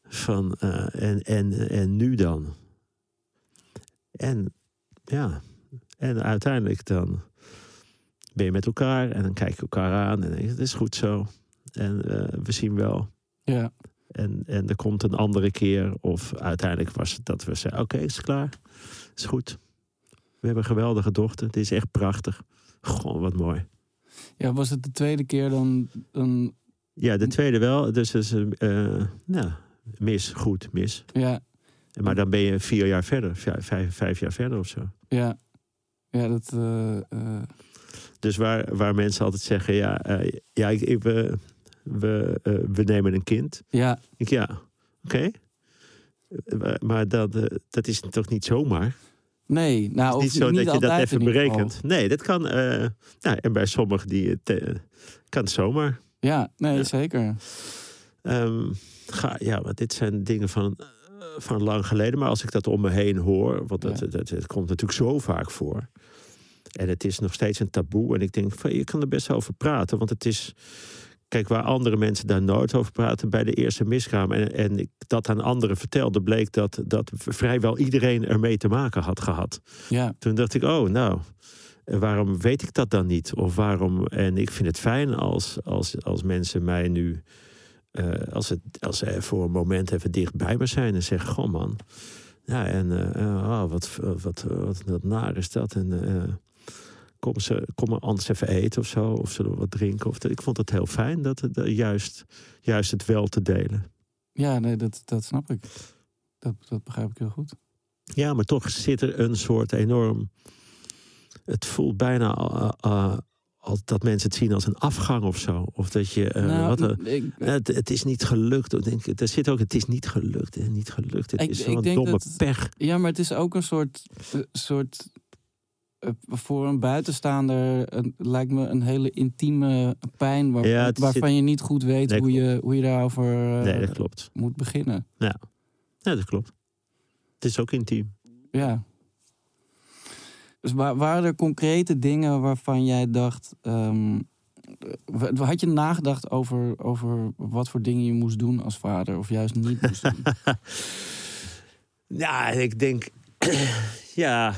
Van, eh, en, en, en nu dan? En ja, en uiteindelijk dan ben je met elkaar en dan kijk je elkaar aan en denk je, het is goed zo. En eh, we zien wel. Ja. En, en er komt een andere keer. Of uiteindelijk was het dat we zeiden: Oké, is het klaar? Is goed. We hebben een geweldige dochter. Dit is echt prachtig. Goh, wat mooi. ja, was het de tweede keer dan. dan Ja, de tweede wel. Dus is eh nou, mis, goed, mis. ja, Maar dan ben je vier jaar verder, vijf, vijf, jaar verder of zo. ja. Ja, dat. eh, eh, Dus waar, waar mensen altijd zeggen: Ja, ja ik, ik- we, eh, we nemen een kind. ja, Ik, ja, oké. Eh, Maar dat, eh, dat is toch niet zomaar? nee. Nou, Het is niet zo dat je dat even geval. berekent. Nee, dat kan. nou, en bij sommigen die het, kan het zomaar. Ja, nee, Ja. zeker. Ehm, ga, ja, want dit zijn dingen van, van lang geleden. Maar als ik dat om me heen hoor, want dat, Ja. dat, dat, komt natuurlijk zo vaak voor. En het is nog steeds een taboe. En ik denk, van, je kan er best over praten. Want het is. Kijk, waar andere mensen daar nooit over praten bij de eerste miskraam. En, en ik dat aan anderen vertelde, bleek dat, dat vrijwel iedereen ermee te maken had gehad. Ja, Toen dacht ik, oh, nou, waarom weet ik dat dan niet? Of waarom, en ik vind het fijn als, als, als mensen mij nu, eh, als, het, als ze voor een moment even dichtbij me zijn en zeggen, goh man, ja, en eh, oh, wat, wat, wat, wat naar is dat? En eh, kom, ze, kom maar anders even eten of zo, of zullen we wat drinken? Of, ik vond het heel fijn dat het, eh, juist, juist het wel te delen. ja nee, dat, dat snap ik. Dat, dat begrijp ik heel goed. Ja, maar toch zit er een soort enorm. Het voelt bijna uh, uh, dat mensen het zien als een afgang of zo. Of dat je. Uh, nou, wat ik, het, het is niet gelukt. Ik Denk, er zit ook, het is niet gelukt. Is niet gelukt. Het Ik- is zo'n domme dat- pech. ja, maar het is ook een soort. soort voor een buitenstaander een, lijkt me een hele intieme pijn waar, Ja, waarvan zit- je niet goed weet Nee, hoe, je, hoe je daarover eh, Nee, dat klopt. moet beginnen. Ja, dat klopt. Het is ook intiem. Ja. Dus wa- waren er concrete dingen waarvan jij dacht. ehm, had je nagedacht over, over wat voor dingen je moest doen als vader, of juist niet moest doen? *laughs* Ja, ik denk. *clears throat* ja.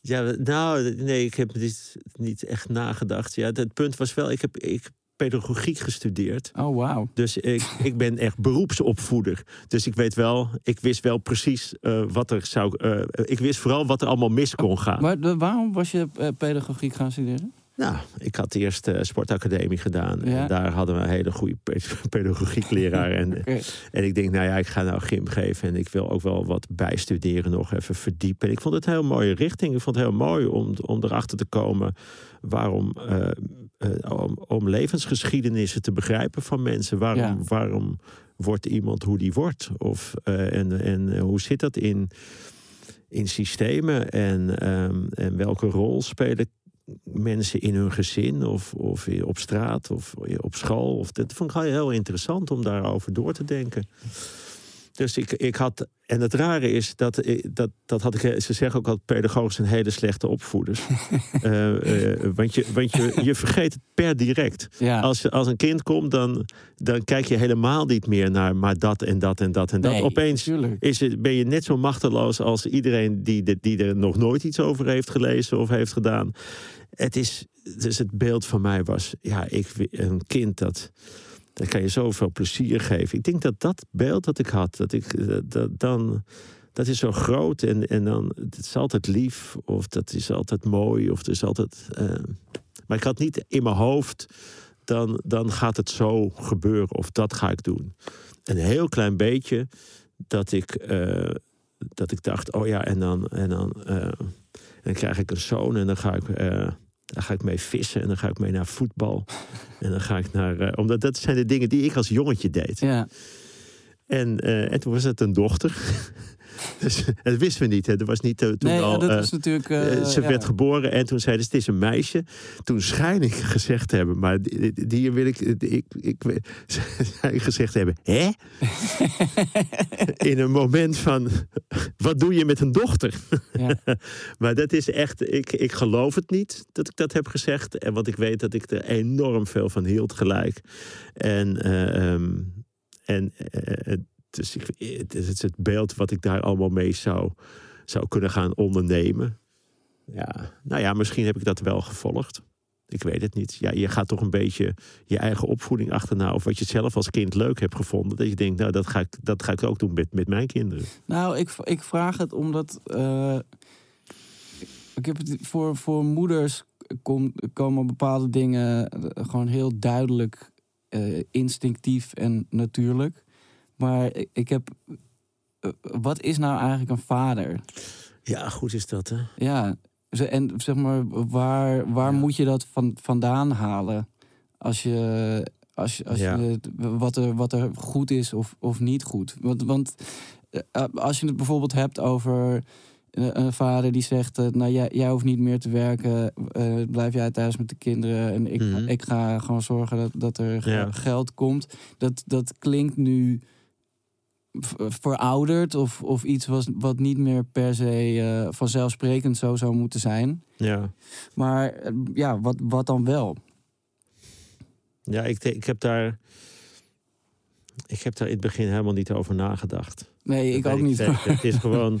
Ja, nou, nee, ik heb niet, niet echt nagedacht. Ja, het punt was wel, ik heb, ik pedagogiek gestudeerd. Oh, wauw. Dus ik, ik ben echt beroepsopvoeder. Dus ik weet wel, ik wist wel precies eh, wat er zou. eh, ik wist vooral wat er allemaal mis kon gaan. Maar de- waarom was je eh, pedagogiek gaan studeren? Nou, ik had eerst eh sportacademie gedaan. Ja. En daar hadden we een hele goede pe- *laughs* pedagogiekleraar. en, *laughs* en ik denk, nou ja, ik ga nou gym geven. En ik wil ook wel wat bijstuderen, nog even verdiepen. En ik vond het een heel mooie richting. Ik vond het heel mooi om, om erachter te komen waarom. eh, eh, om, om levensgeschiedenissen te begrijpen van mensen. Waarom, Ja. waarom wordt iemand hoe die wordt? Of, en, en hoe zit dat in, in systemen? En, ehm, en welke rol spelen mensen in hun gezin of, of op straat of op school? Of, dat vond ik heel interessant om daarover door te denken. Dus ik, ik had. En het rare is dat, dat, dat had ik. Ze zeggen ook al pedagogisch een hele slechte opvoeders. *laughs* Eh, eh, want je, want je, je vergeet het per direct. Ja. Als, je- als een kind komt, dan, dan kijk je helemaal niet meer naar maar dat en dat en dat en dat. Nee, Opeens tuurlijk. is het, ben je net zo machteloos als iedereen die, de- die er nog nooit iets over heeft gelezen of heeft gedaan. Het is, dus het beeld van mij was, ja, ik, een kind dat, dat kan je zoveel plezier geven. Ik denk dat dat beeld dat ik had, dat ik dat dan, dat is zo groot en, en dan, het is altijd lief of dat is altijd mooi of het is altijd. eh, maar ik had niet in mijn hoofd, dan, dan gaat het zo gebeuren of dat ga ik doen. Een heel klein beetje dat ik, eh, dat ik dacht, oh ja, en dan, en dan, eh, dan krijg ik een zoon en dan ga ik, dan ga ik mee vissen en dan ga ik mee naar voetbal. *laughs* en dan ga ik naar, eh, omdat dat zijn de dingen die ik als jongetje deed. Ja. En, eh, en toen was het een dochter. *laughs* dus dat wisten we niet. Hè. Er was niet eh, toen Nee, al. dat eh, is natuurlijk... eh, ze werd geboren en toen zeiden ze: Het is een meisje. Toen schijn ik gezegd hebben, maar die, wil ik, ik, ik, *laughs* zei ik gezegd hebben: Hè? *laughs* In een moment van: Wat doe je met een dochter? Ja. maar dat is echt, ik, ik geloof het niet dat ik dat heb gezegd. En want ik weet dat ik er enorm veel van hield gelijk. En, eh, ehm, en dus het is het beeld wat ik daar allemaal mee zou, zou kunnen gaan ondernemen. Ja, nou ja, misschien heb ik dat wel gevolgd. Ik weet het niet. Ja, je gaat toch een beetje je eigen opvoeding achterna. Of wat je zelf als kind leuk hebt gevonden. Dat je denkt, nou, dat ga ik, dat ga ik ook doen met, met mijn kinderen. Nou, ik, ik vraag het omdat. eh, ik heb voor, voor moeders kom, komen bepaalde dingen gewoon heel duidelijk eh, instinctief en natuurlijk. Maar ik, ik heb. eh, wat is nou eigenlijk een vader? Ja, goed is dat, hè? Ja, en zeg maar, waar, waar Ja. moet je dat van, vandaan halen? Als je, als je, als Ja. je wat, er, wat er goed is of, of niet goed. Want, want eh, als je het bijvoorbeeld hebt over eh, een vader die zegt: eh, Nou, jij, jij hoeft niet meer te werken, eh, blijf jij thuis met de kinderen en ik, Mhm. ik ga gewoon zorgen dat, dat er Ja. geld komt. Dat, dat klinkt nu verouderd of, of iets was, wat niet meer per se eh, vanzelfsprekend zo zou moeten zijn. Ja. Maar eh, ja, wat, wat dan wel? Ja, ik, ik heb daar. Ik heb daar in het begin helemaal niet over nagedacht. Nee, ik ook niet. Het is gewoon *laughs*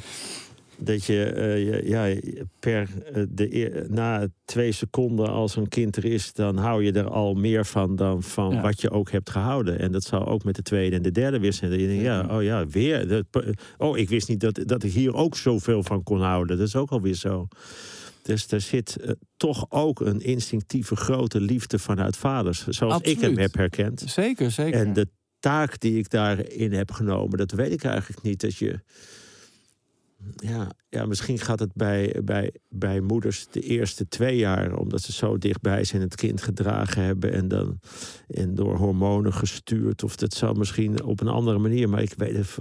dat je, eh, je- ja, per eh, de, na twee seconden als een kind er is, dan hou je er al meer van dan van Ja. wat je ook hebt gehouden. En dat zou ook met de tweede en de derde weer zijn. Dat je denkt, ja, oh ja, weer. Dat, oh, ik wist niet dat, dat ik hier ook zoveel van kon houden. Dat is ook alweer zo. Dus er zit eh, toch ook een instinctieve grote liefde vanuit vaders. Zoals ik hem heb herkend. Zeker, zeker. En de taak die ik daarin heb genomen, dat weet ik eigenlijk niet. Dat je. Ja, ja misschien gaat het bij, bij, bij moeders de eerste twee jaar, omdat ze zo dichtbij zijn, het kind gedragen hebben en dan en door hormonen gestuurd. Of dat zou misschien op een andere manier, maar ik weet het.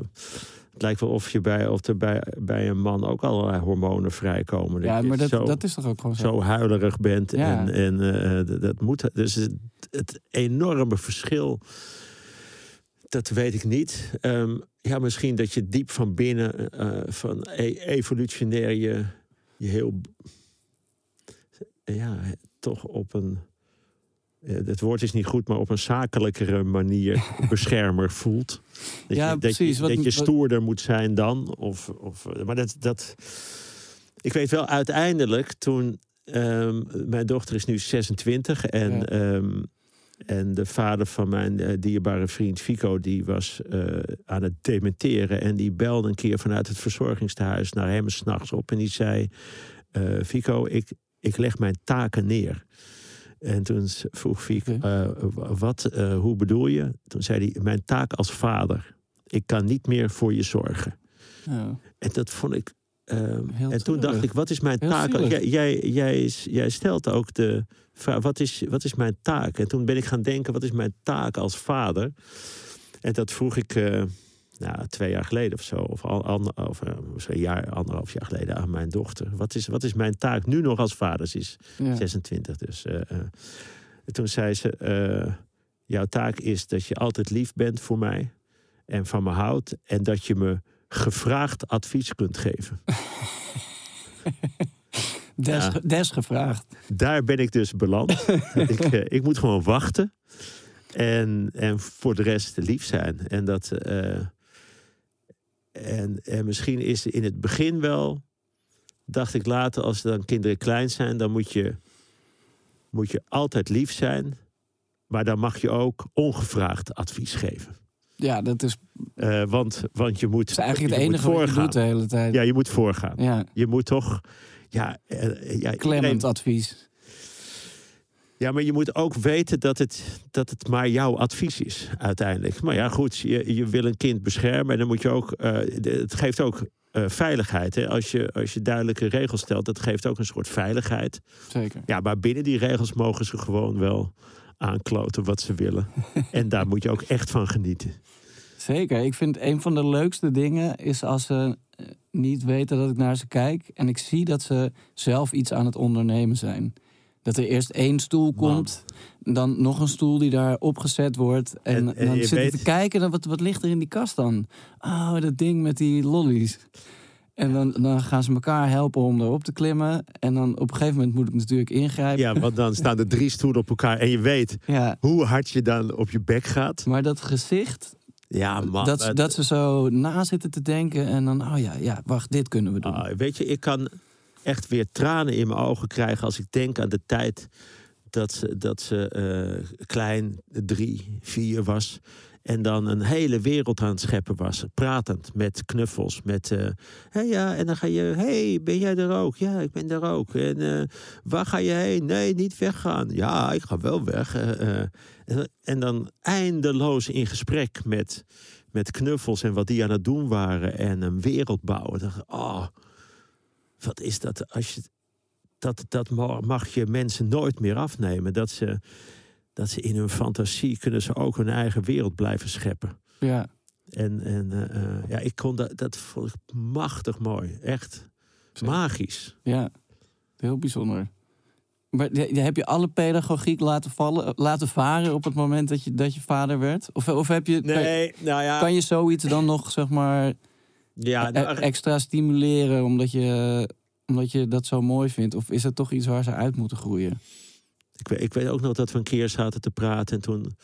Het lijkt wel of, je bij, of er bij, bij een man ook allerlei hormonen vrijkomen. ja, maar dat, zo, dat is toch ook gewoon zo? zo huilerig bent. Ja. En, en eh, dat- moet. Dus het, het enorme verschil. Dat weet ik niet. Ehm, ja, misschien dat je diep van binnen, eh, van e- evolutionair je, je heel. Ja, toch op een. eh, Het woord is niet goed, maar op een zakelijkere manier *laughs* beschermer voelt. Dat Ja, je, dat precies. Je, Wat- dat je wat- stoerder moet zijn dan. Of, of, maar dat, dat. Ik weet wel, uiteindelijk toen. ehm, mijn dochter is nu 26 en. Ja. ehm, en de vader van mijn eh, dierbare vriend Fico, die was eh, aan het dementeren. En die belde een keer vanuit het verzorgingstehuis naar hem s'nachts op. En die zei: eh, Fico, ik, ik leg mijn taken neer. En toen vroeg Fico: wat, hoe bedoel je? Toen zei hij: Mijn taak als vader. Ik kan niet meer voor je zorgen. Ja. En dat vond ik. Ehm, en toen dacht ik, wat is mijn Heel taak? Jij, jij, jij, stelt ook de vraag, wat is, wat is mijn taak? En toen ben ik gaan denken, wat is mijn taak als vader? En dat vroeg ik eh, nou, twee jaar geleden of zo, of, al, ander- of eh, een jaar, anderhalf jaar geleden aan mijn dochter. Wat is, wat is mijn taak nu nog als vader? Ze is Ja. 26 dus. eh. En toen zei ze, jouw taak is dat je altijd lief bent voor mij. en van me houdt. En dat je me gevraagd advies kunt geven. *laughs* Des, Ja. des gevraagd. Daar ben ik dus beland. *laughs* ik, eh, ik moet gewoon wachten. En, en voor de rest lief zijn. En, dat, eh, en, en misschien is in het begin wel... dacht ik later, als dan kinderen klein zijn... dan moet je, moet je altijd lief zijn. Maar dan mag je ook ongevraagd advies geven. Ja, dat is, Eh, want, want je moet, dat is eigenlijk het enige wat je doet de hele tijd. Ja, je moet voorgaan. Ja, Je moet toch... Ja, eh, ja, klemmend advies. Ja, maar je moet ook weten dat het, dat het maar jouw advies is uiteindelijk. Maar ja, goed, je, je wil een kind beschermen en dan moet je ook. eh, het geeft ook veiligheid. Hè? Als, je, als je duidelijke regels stelt, dat geeft ook een soort veiligheid. Zeker. Ja, maar binnen die regels mogen ze gewoon wel aankloten wat ze willen. *laughs* en daar moet je ook echt van genieten. Zeker. Ik vind een van de leukste dingen is als ze eh, niet weten dat ik naar ze kijk. En ik zie dat ze zelf iets aan het ondernemen zijn. Dat er eerst één stoel komt, dan nog een stoel die daar opgezet wordt. En, En- en dan je zit ik weet- te kijken, dan wat, wat ligt er in die kast dan? Oh, dat ding met die lollies. En dan, dan gaan ze elkaar helpen om erop te klimmen. En dan op een gegeven moment moet ik natuurlijk ingrijpen. Ja, want dan staan er drie stoelen op elkaar en je weet *laughs* Ja, hoe hard je dan op je bek gaat. maar dat gezicht, Ja, man. dat, dat ze zo na zitten te denken. En dan, oh ja, ja, wacht, dit kunnen we doen. Ah, weet je, ik kan echt weer tranen in mijn ogen krijgen als ik denk aan de tijd dat ze, dat ze eh, klein, drie, vier was. En dan een hele wereld aan het scheppen was. Pratend met knuffels. Met, eh, hey, ja, en dan ga je, hey, ben jij er ook? Ja, ik ben er ook. En eh, waar ga je heen? Nee, niet weggaan. Ja, ik ga wel weg. eh, eh. En, dan eindeloos in gesprek met, met knuffels en wat die aan het doen waren. En een wereld bouwen. Dan oh, wat is dat? Als je, dat, dat ma- mag je mensen nooit meer afnemen. Dat ze, dat ze in hun fantasie kunnen ze ook hun eigen wereld blijven scheppen. Ja. En, en eh, eh, ja, ik kon dat, dat vond ik machtig mooi. Echt magisch. Ja, heel bijzonder. Maar heb je alle pedagogiek laten, vallen, laten varen op het moment dat je, dat je vader werd? Of, of heb je, kan, Nee, nou ja. kan je zoiets dan nog zeg maar, ja, e- nou, extra stimuleren omdat je, omdat je dat zo mooi vindt? Of is het toch iets waar ze uit moeten groeien? Ik weet, ik weet ook nog dat we een keer zaten te praten en toen.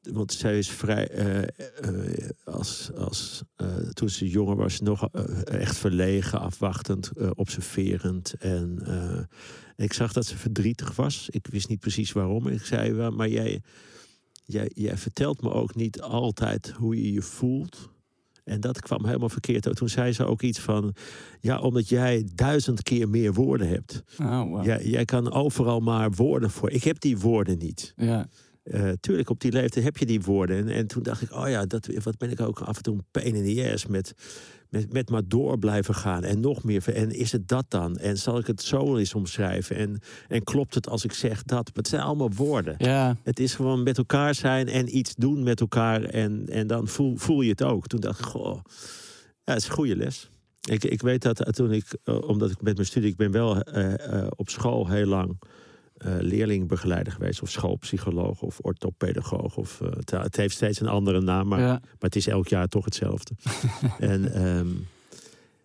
Want zij is vrij. eh, eh, als, als, eh, toen ze jonger was, nog echt verlegen, afwachtend, observerend. En ik zag dat ze verdrietig was. Ik wist niet precies waarom. Ik zei, "Wel, maar jij, jij, jij vertelt me ook niet altijd hoe je je voelt. En dat kwam helemaal verkeerd uit. Toen zei ze ook iets van: Ja, omdat jij duizend keer meer woorden hebt. Oh, wow. Jij, jij kan overal maar woorden voor. Ik heb die woorden niet. ja. Eh, tuurlijk, op die leeftijd heb je die woorden. En, en toen dacht ik, oh ja, dat, wat ben ik ook af en toe een pain in the ass met, met, met maar door blijven gaan. En nog meer. En is het dat dan? En zal ik het zo eens omschrijven? En, en klopt het als ik zeg dat? Maar het zijn allemaal woorden. ja, Het is gewoon met elkaar zijn en iets doen met elkaar. En, en dan voel, voel je het ook. Toen dacht ik, goh, ja, het is een goede les. Ik, ik weet dat eh, toen ik, eh, omdat ik met mijn studie, ik ben wel op school heel lang eh leerlingbegeleider geweest. Of schoolpsycholoog of orthopedagoog. Of, eh, het, het heeft steeds een andere naam, maar, ja, maar het is elk jaar toch hetzelfde. *laughs* en, ehm,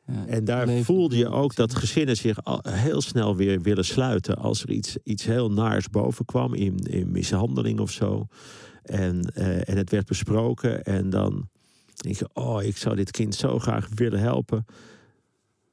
ja. en daar voelde je ook dat gezinnen zich al heel snel weer willen sluiten. Als er iets, iets heel naars boven kwam, in, in mishandeling of zo. En, eh, en het werd besproken. En dan denk je, oh, ik zou dit kind zo graag willen helpen.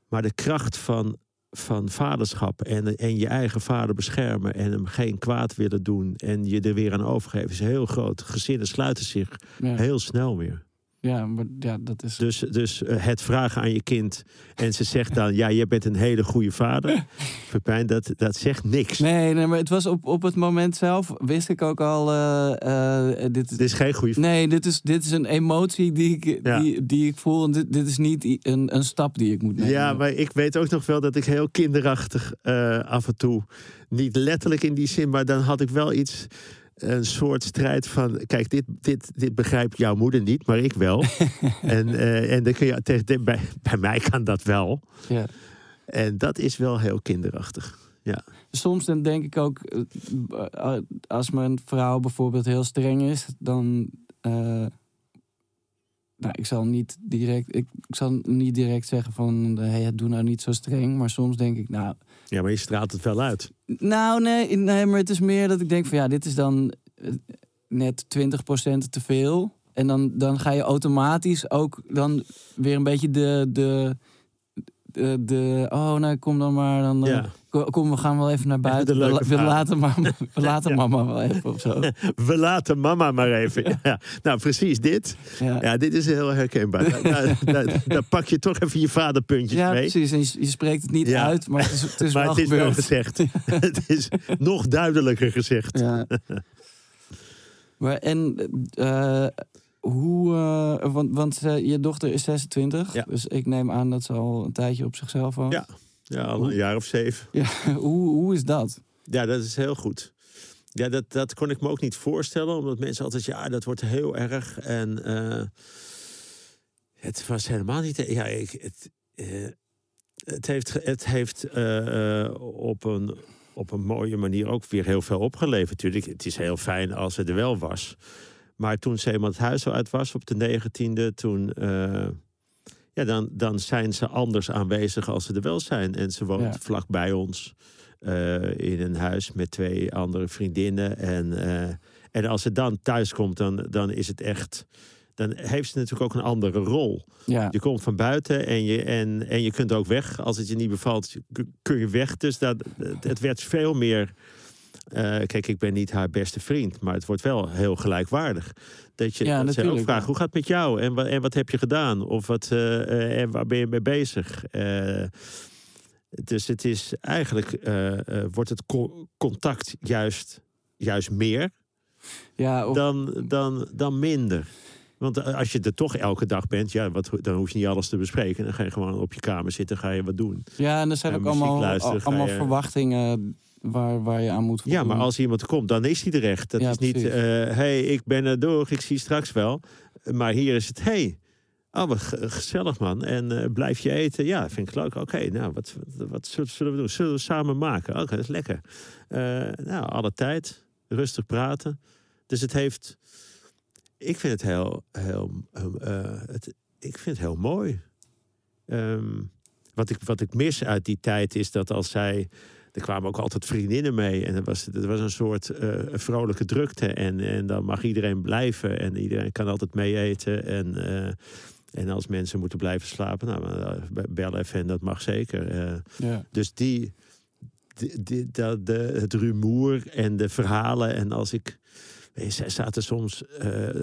Maar de kracht van, van vaderschap en, en je eigen vader beschermen... en hem geen kwaad willen doen en je er weer aan overgeven... is heel groot. Gezinnen sluiten zich ja. heel snel weer. Ja, maar ja, dat is... Dus, dus eh, het vragen aan je kind en ze zegt dan... ja, je bent een hele goede vader. *laughs* Pepijn, dat, dat zegt niks. Nee, nee, maar het was op, op het moment zelf, wist ik ook al, eh, dit, Dit is geen goede. Nee, dit is, dit is een emotie die ik, Ja. die, die ik voel. En dit, dit is niet een, een stap die ik moet nemen. Ja, maar ik weet ook nog wel dat ik heel kinderachtig af en toe... niet letterlijk in die zin, maar dan had ik wel iets... een soort strijd van... kijk, dit, dit, dit begrijpt jouw moeder niet, maar ik wel. *laughs* en eh, en dan kun je, tegen- bij, bij mij kan dat wel. Ja. En dat is wel heel kinderachtig. Soms dan denk ik ook, eh, als mijn vrouw bijvoorbeeld heel streng is, dan, eh, nou, ik zal niet direct, ik, ik zal niet direct zeggen van, hey, doe nou niet zo streng. Maar soms denk ik, nou, Ja, maar je straalt het wel uit. nou nee, nee, maar het is meer dat ik denk van, ja, dit is dan eh, net 20% te veel. En dan, dan ga je automatisch ook dan weer een beetje de, de, de, de oh, nou, kom dan maar, dan, eh, Ja. Ko- Kom, we gaan wel even naar buiten. we, we laten, mama, *laughs* we laten Ja. mama wel even of zo. *laughs* We laten mama maar even. Ja. Nou, precies dit. Ja, Ja, dit is heel herkenbaar. Daar, *laughs* daar, pak je toch even je vaderpuntjes Ja, mee. precies. En je, je spreekt het niet Ja. uit, maar het is, het is maar wel het is wel gezegd. het is nog duidelijker gezegd. Ja. maar en eh, hoe, eh, want, want eh, je dochter is 26, Ja. dus ik neem aan dat ze al een tijdje op zichzelf woont. Ja. Ja, al een jaar of zeven. *laughs* Ja, hoe, hoe is dat? Ja, dat is heel goed. Ja, dat, dat kon ik me ook niet voorstellen. Omdat mensen altijd, ja, dat wordt heel erg. En eh, het was helemaal niet... Ja, ik, het, het heeft, het heeft op, een, op een mooie manier ook weer heel veel opgeleverd. Natuurlijk, het is heel fijn als ze er wel was. Maar toen ze eenmaal het huis uit was op de negentiende... toen... eh, ja, dan, dan zijn ze anders aanwezig als ze er wel zijn. En ze woont Ja. vlak bij ons eh, in een huis met twee andere vriendinnen. En, eh, en als ze dan thuis komt, dan, dan is het echt. Dan heeft ze natuurlijk ook een andere rol. Ja, Je komt van buiten en je, en, en je kunt ook weg. Als het je niet bevalt, kun- kun je weg. Dus dat, het werd veel meer. Eh, kijk, ik ben niet haar beste vriend, maar het wordt wel heel gelijkwaardig. Dat je Ja, dat ze ook vraagt, ja. hoe gaat het met jou? En, en wat heb je gedaan? Of wat, eh, eh, en waar ben je mee bezig? Eh, dus het is eigenlijk, wordt het co- contact juist, juist meer ja of, dan, dan, dan minder. Want als je er toch elke dag bent, ja, wat, dan hoef je niet alles te bespreken. Dan ga je gewoon op je kamer zitten, ga je wat doen. ja, en er zijn ook allemaal, luisteren, allemaal je- verwachtingen waar, waar je aan moet Ja, maar voldoen. als iemand komt, dan is hij er echt. Dat Ja, is niet, hé, hey, ik ben er door, ik zie je straks wel. Maar hier is het, hey, oh, wat ge- gezellig man. En eh, blijf je eten? Ja, vind ik leuk. Oké, nou, wat, wat, wat zullen- we doen? Zullen we samen maken? Oké, dat is lekker. Eh, nou, alle tijd, rustig praten. Dus het heeft, ik vind het heel, heel, eh, het, ik vind het heel mooi. Ehm, wat, ik, wat ik mis uit die tijd is dat als zij er kwamen ook altijd vriendinnen mee. En er was, er was een soort eh, vrolijke drukte. En, en dan mag iedereen blijven. En iedereen kan altijd mee eten. En, eh, en als mensen moeten blijven slapen, nou, eh, bel even en dat mag zeker. Ja. dus die, die, die- dat- de, het rumoer en de verhalen. En als ik. Zij zaten soms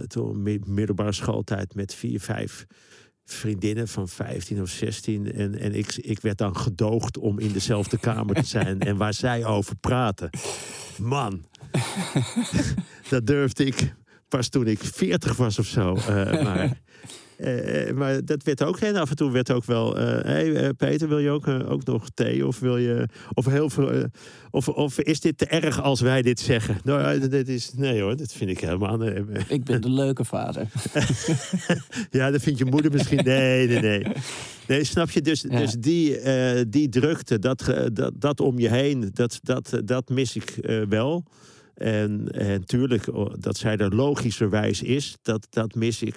toen mi- middelbare schooltijd met vier, vijf vriendinnen van 15 of 16. En, en ik, ik werd dan gedoogd om in dezelfde kamer te zijn. En waar zij over praten. Man, *laughs* dat durfde ik pas toen ik 40 was of zo. eh, maar, eh, maar dat werd ook. En af en toe werd ook wel. eh hey, eh, Peter, wil je ook, ook nog thee? Of wil je. Of, heel veel, of, of is dit te erg als wij dit zeggen? Nou, dit is. Nee hoor, dat vind ik helemaal. Ik ben de leuke vader. *laughs* Ja, dat vindt je moeder misschien. Nee, nee, nee. Nee, snap je? Dus, Ja. dus die, die drukte, dat, dat, dat om je heen, dat, dat, dat mis ik wel. En, en tuurlijk, oh, dat zij er logischerwijs is, dat, dat mis ik.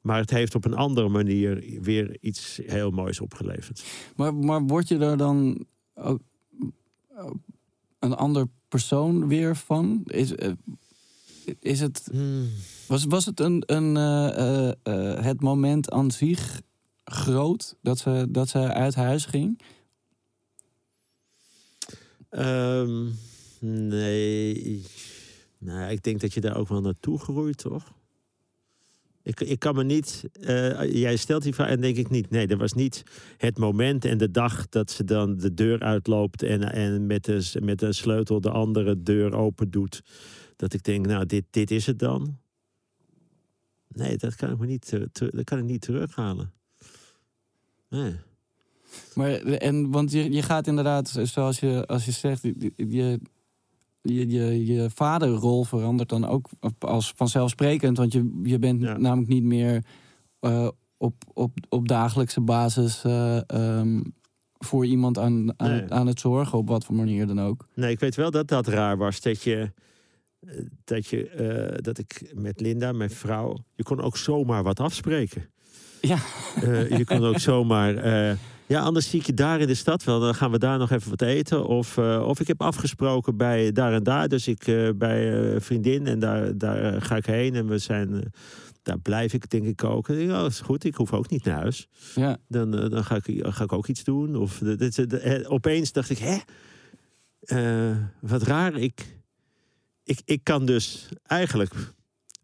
Maar het heeft op een andere manier weer iets heel moois opgeleverd. Maar, maar word je er dan ook ook een ander persoon weer van? Is, eh, is het, was, was het een, een, eh, eh, eh, het moment aan zich groot dat ze, dat ze uit huis ging? Ehm, nee. Nou, ik denk dat je daar ook wel naartoe groeit, toch? Ik, kan me niet. eh, jij stelt die vraag en denk ik niet. Nee, dat was niet het moment en de dag dat ze dan de deur uitloopt en, en met, de, met een sleutel de andere deur open doet. Dat ik denk, nou, dit, dit is het dan. Nee, dat kan ik me niet, dat kan ik niet terughalen. Nee. Maar, en, want je, je gaat inderdaad, zoals je, als je zegt, je, je, je, je vaderrol verandert dan ook als vanzelfsprekend. Want je, je bent Ja. namelijk niet meer eh, op, op, op dagelijkse basis eh, ehm, voor iemand aan, aan, Nee. aan het zorgen, op wat voor manier dan ook. Nee, ik weet wel dat dat raar was. Dat je. eh, dat, je, dat ik met Linda, mijn vrouw, je kon ook zomaar wat afspreken. Ja. Je kon ook *laughs* zomaar. Ja, anders zie ik je daar in de stad wel. Dan gaan we daar nog even wat eten. Of, eh, of ik heb afgesproken bij daar en daar. Dus ik eh, bij eh, een vriendin en daar, daar ga ik heen. En we zijn. daar blijf ik denk ik ook. Denk, oh, is goed. Ik hoef ook niet naar huis. Ja. Dan, dan ga, ik, ga ik ook iets doen. Of de- dit- opeens dacht ik, hè? Wat raar. Ik, ik, ik kan dus eigenlijk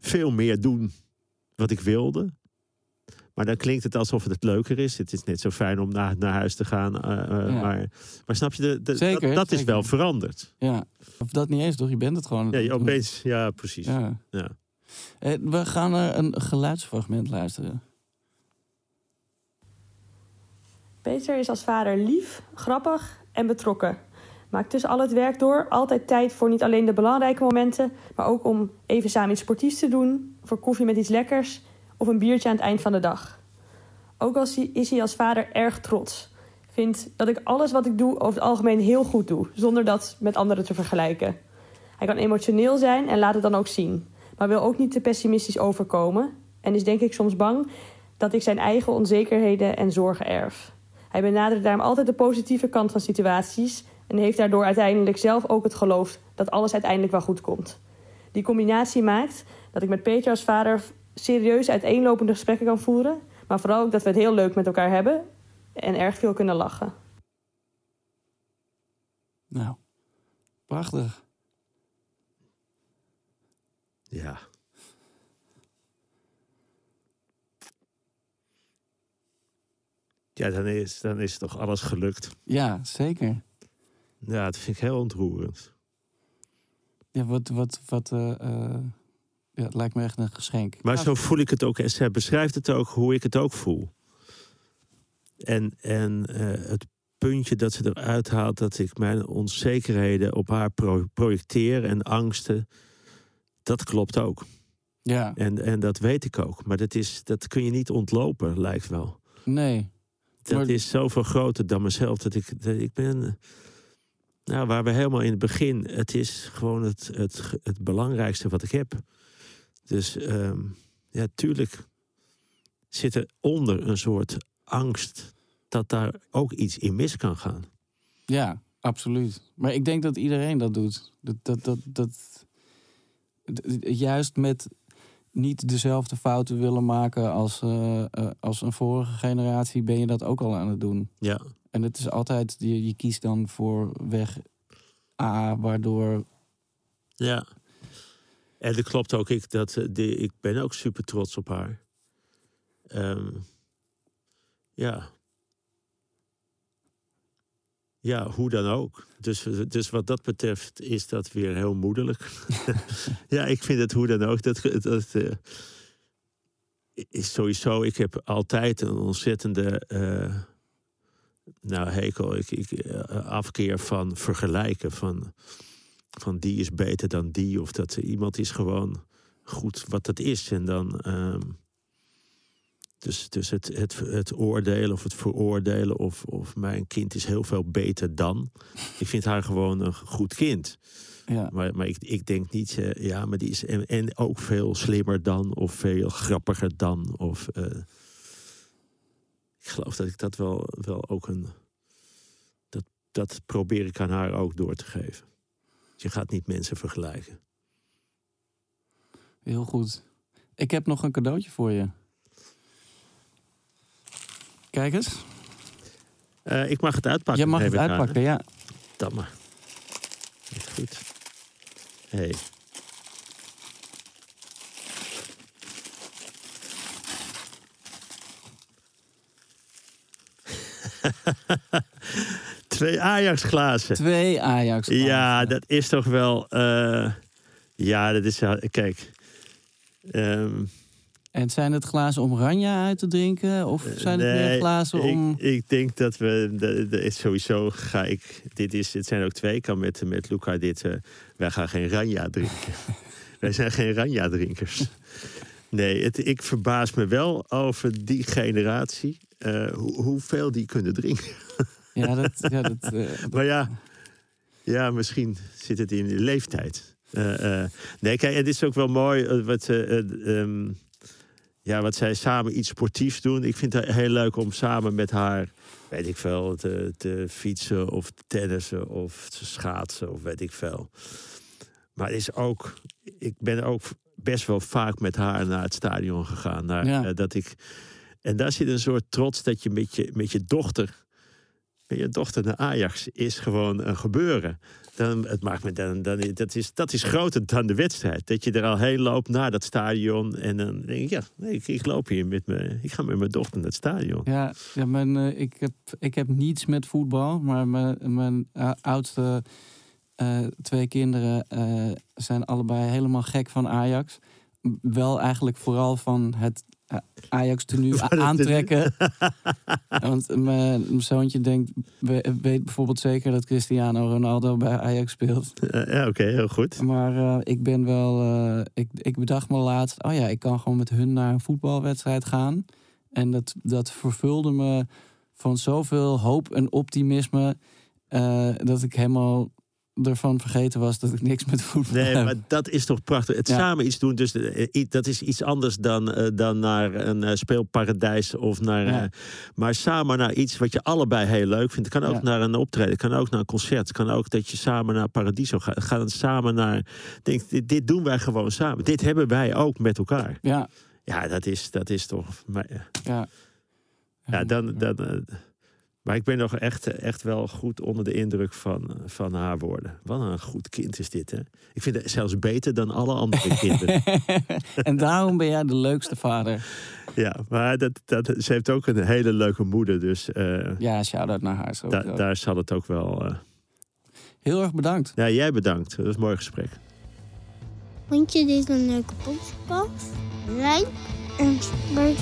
veel meer doen wat ik wilde. Maar dan klinkt het alsof het leuker is. Het is net zo fijn om naar, naar huis te gaan. eh, eh, Ja. maar, maar snap je, de, de- Zeker, dat, dat is wel veranderd. ja. Of dat niet eens, toch? Je bent het gewoon. Ja, je opeens, ja, precies. Ja. Ja. Eh, We gaan naar een geluidsfragment luisteren. Peter is als vader lief, grappig en betrokken. Maakt tussen al het werk door altijd tijd voor niet alleen de belangrijke momenten, maar ook om even samen iets sportiefs te doen, voor koffie met iets lekkers of een biertje aan het eind van de dag. Ook hij, is hij als vader erg trots. Vindt dat ik alles wat ik doe over het algemeen heel goed doe, zonder dat met anderen te vergelijken. Hij kan emotioneel zijn en laat het dan ook zien, maar wil ook niet te pessimistisch overkomen en is denk ik soms bang dat ik zijn eigen onzekerheden en zorgen erf. Hij benadert daarom altijd de positieve kant van situaties en heeft daardoor uiteindelijk zelf ook het geloof dat alles uiteindelijk wel goed komt. Die combinatie maakt dat ik met Peter als vader serieus uiteenlopende gesprekken kan voeren, maar vooral ook dat we het heel leuk met elkaar hebben en erg veel kunnen lachen. Nou, prachtig. Ja. Ja, dan is, dan is toch alles gelukt. Ja, zeker. Ja, dat vind ik heel ontroerend. Ja, wat, wat, wat, eh, eh, ja, het lijkt me echt een geschenk. Maar zo voel ik het ook. En zij beschrijft het ook hoe ik het ook voel. En, en eh, het puntje dat ze eruit haalt, dat ik mijn onzekerheden op haar pro- projecteer en angsten, dat klopt ook. Ja, En, en dat weet ik ook. Maar dat, is, dat kun je niet ontlopen, lijkt wel. nee. Dat Maar- is zoveel groter dan mezelf. Dat ik, dat ik ben. Nou, waar we helemaal in het begin. Het is gewoon het, het, het belangrijkste wat ik heb. Dus ehm, ja, tuurlijk zit er onder een soort angst dat daar ook iets in mis kan gaan. Ja, absoluut. Maar ik denk dat iedereen dat doet. Dat, dat, dat, dat, juist met niet dezelfde fouten willen maken als, eh, eh, als een vorige generatie, ben je dat ook al aan het doen. Ja, En het is altijd, je, je kiest dan voor weg A, waardoor. ja. En dat klopt ook. Ik, dat, eh, de, ik ben ook super trots op haar. Ehm, ja. Ja, hoe dan ook. Dus, dus wat dat betreft is dat weer heel moederlijk. *laughs* ja, ik vind het hoe dan ook. Dat, dat eh, is sowieso. Ik heb altijd een ontzettende. eh, nou, hekel. Ik, ik, eh, afkeer van vergelijken. Van, van die is beter dan die. Of dat iemand is gewoon goed wat dat is. En dan. ehm, dus, dus het, het, het oordelen of het veroordelen of, of mijn kind is heel veel beter dan. Ik vind haar gewoon een goed kind. Ja, Maar, maar ik, ik denk niet, eh, ja, maar die is en, en ook veel slimmer dan of veel grappiger dan. Of, eh, ik geloof dat ik dat wel, wel ook een. Dat, dat probeer ik aan haar ook door te geven. Je gaat niet mensen vergelijken. heel goed. Ik heb nog een cadeautje voor je. Kijk eens. Eh, ik mag het uitpakken. Je mag het uitpakken, ja. Dan maar. Goed. Hey. *laughs* Twee Ajax-glazen. Twee Ajax. Ja, dat is toch wel. eh, ja, dat is. Kijk. Ehm, En zijn het glazen om Ranja uit te drinken? Of zijn het meer glazen om... Ik, ik denk dat we. de- de- sowieso ga ik. Dit, is, het zijn ook twee. Ik kan met, met Luca dit. eh, wij gaan geen Ranja drinken. *laughs* wij zijn geen Ranja-drinkers. Nee, het, ik verbaas me wel over die generatie. eh, hoe, hoeveel die kunnen drinken. *laughs* Ja, dat... Ja, dat eh, *laughs* Maar ja, ja, misschien zit het in de leeftijd. Eh, eh, nee, kijk, het is ook wel mooi wat, eh, eh, ehm, ja, wat zij samen iets sportiefs doen. Ik vind het heel leuk om samen met haar, weet ik veel, te, te fietsen of te tennissen of te schaatsen of weet ik veel. Maar het is ook, ik ben ook best wel vaak met haar naar het stadion gegaan. Naar, Ja. dat ik, en daar zit een soort trots dat je met je, met je dochter, je dochter naar Ajax is gewoon een gebeuren. Dan, het maakt me dan, dan, dat, is, dat is groter dan de wedstrijd. Dat je er al heen loopt naar dat stadion. En dan denk ik, ja, ik, loop hier met me. Ik ga met mijn dochter naar het stadion. Ja, ja mijn, eh, ik, heb, ik heb niets met voetbal, maar mijn, mijn eh, oudste eh, twee kinderen zijn allebei helemaal gek van Ajax. Wel eigenlijk vooral van het Ajax tenue *laughs* aantrekken. *laughs* Want mijn zoontje denkt, we- weet bijvoorbeeld zeker dat Cristiano Ronaldo bij Ajax speelt. Eh, ja, oké, heel goed. Maar eh, ik ben wel. eh, ik, ik bedacht me laatst. Oh ja, ik kan gewoon met hun naar een voetbalwedstrijd gaan. En dat, dat vervulde me van zoveel hoop en optimisme. eh, dat ik helemaal ervan vergeten was dat ik niks met voetbal Nee, heb. maar dat is toch prachtig. Het Ja. samen iets doen, dus, eh, dat is iets anders dan, eh, dan naar een eh, speelparadijs. Of naar, Ja. maar samen naar iets wat je allebei heel leuk vindt. Het kan ook Ja. naar een optreden, het kan ook naar een concert. Het kan ook dat je samen naar Paradiso gaat. Ga dan samen naar... Denk, dit, dit doen wij gewoon samen. Dit hebben wij ook met elkaar. Ja, Ja, dat is, dat is toch... Maar, ja. ja, dan, dan, maar ik ben nog echt, echt wel goed onder de indruk van, van haar woorden. Wat een goed kind is dit, hè? Ik vind het zelfs beter dan alle andere *laughs* kinderen. en daarom ben jij de leukste vader. Ja, maar dat, dat, ze heeft ook een hele leuke moeder. Dus eh, Ja, shout-out naar haar. da- daar zal het ook wel... eh, Heel erg bedankt. Ja, jij bedankt. Dat was een mooi gesprek. Vond je dit een leuke podcast? Like en subscribe.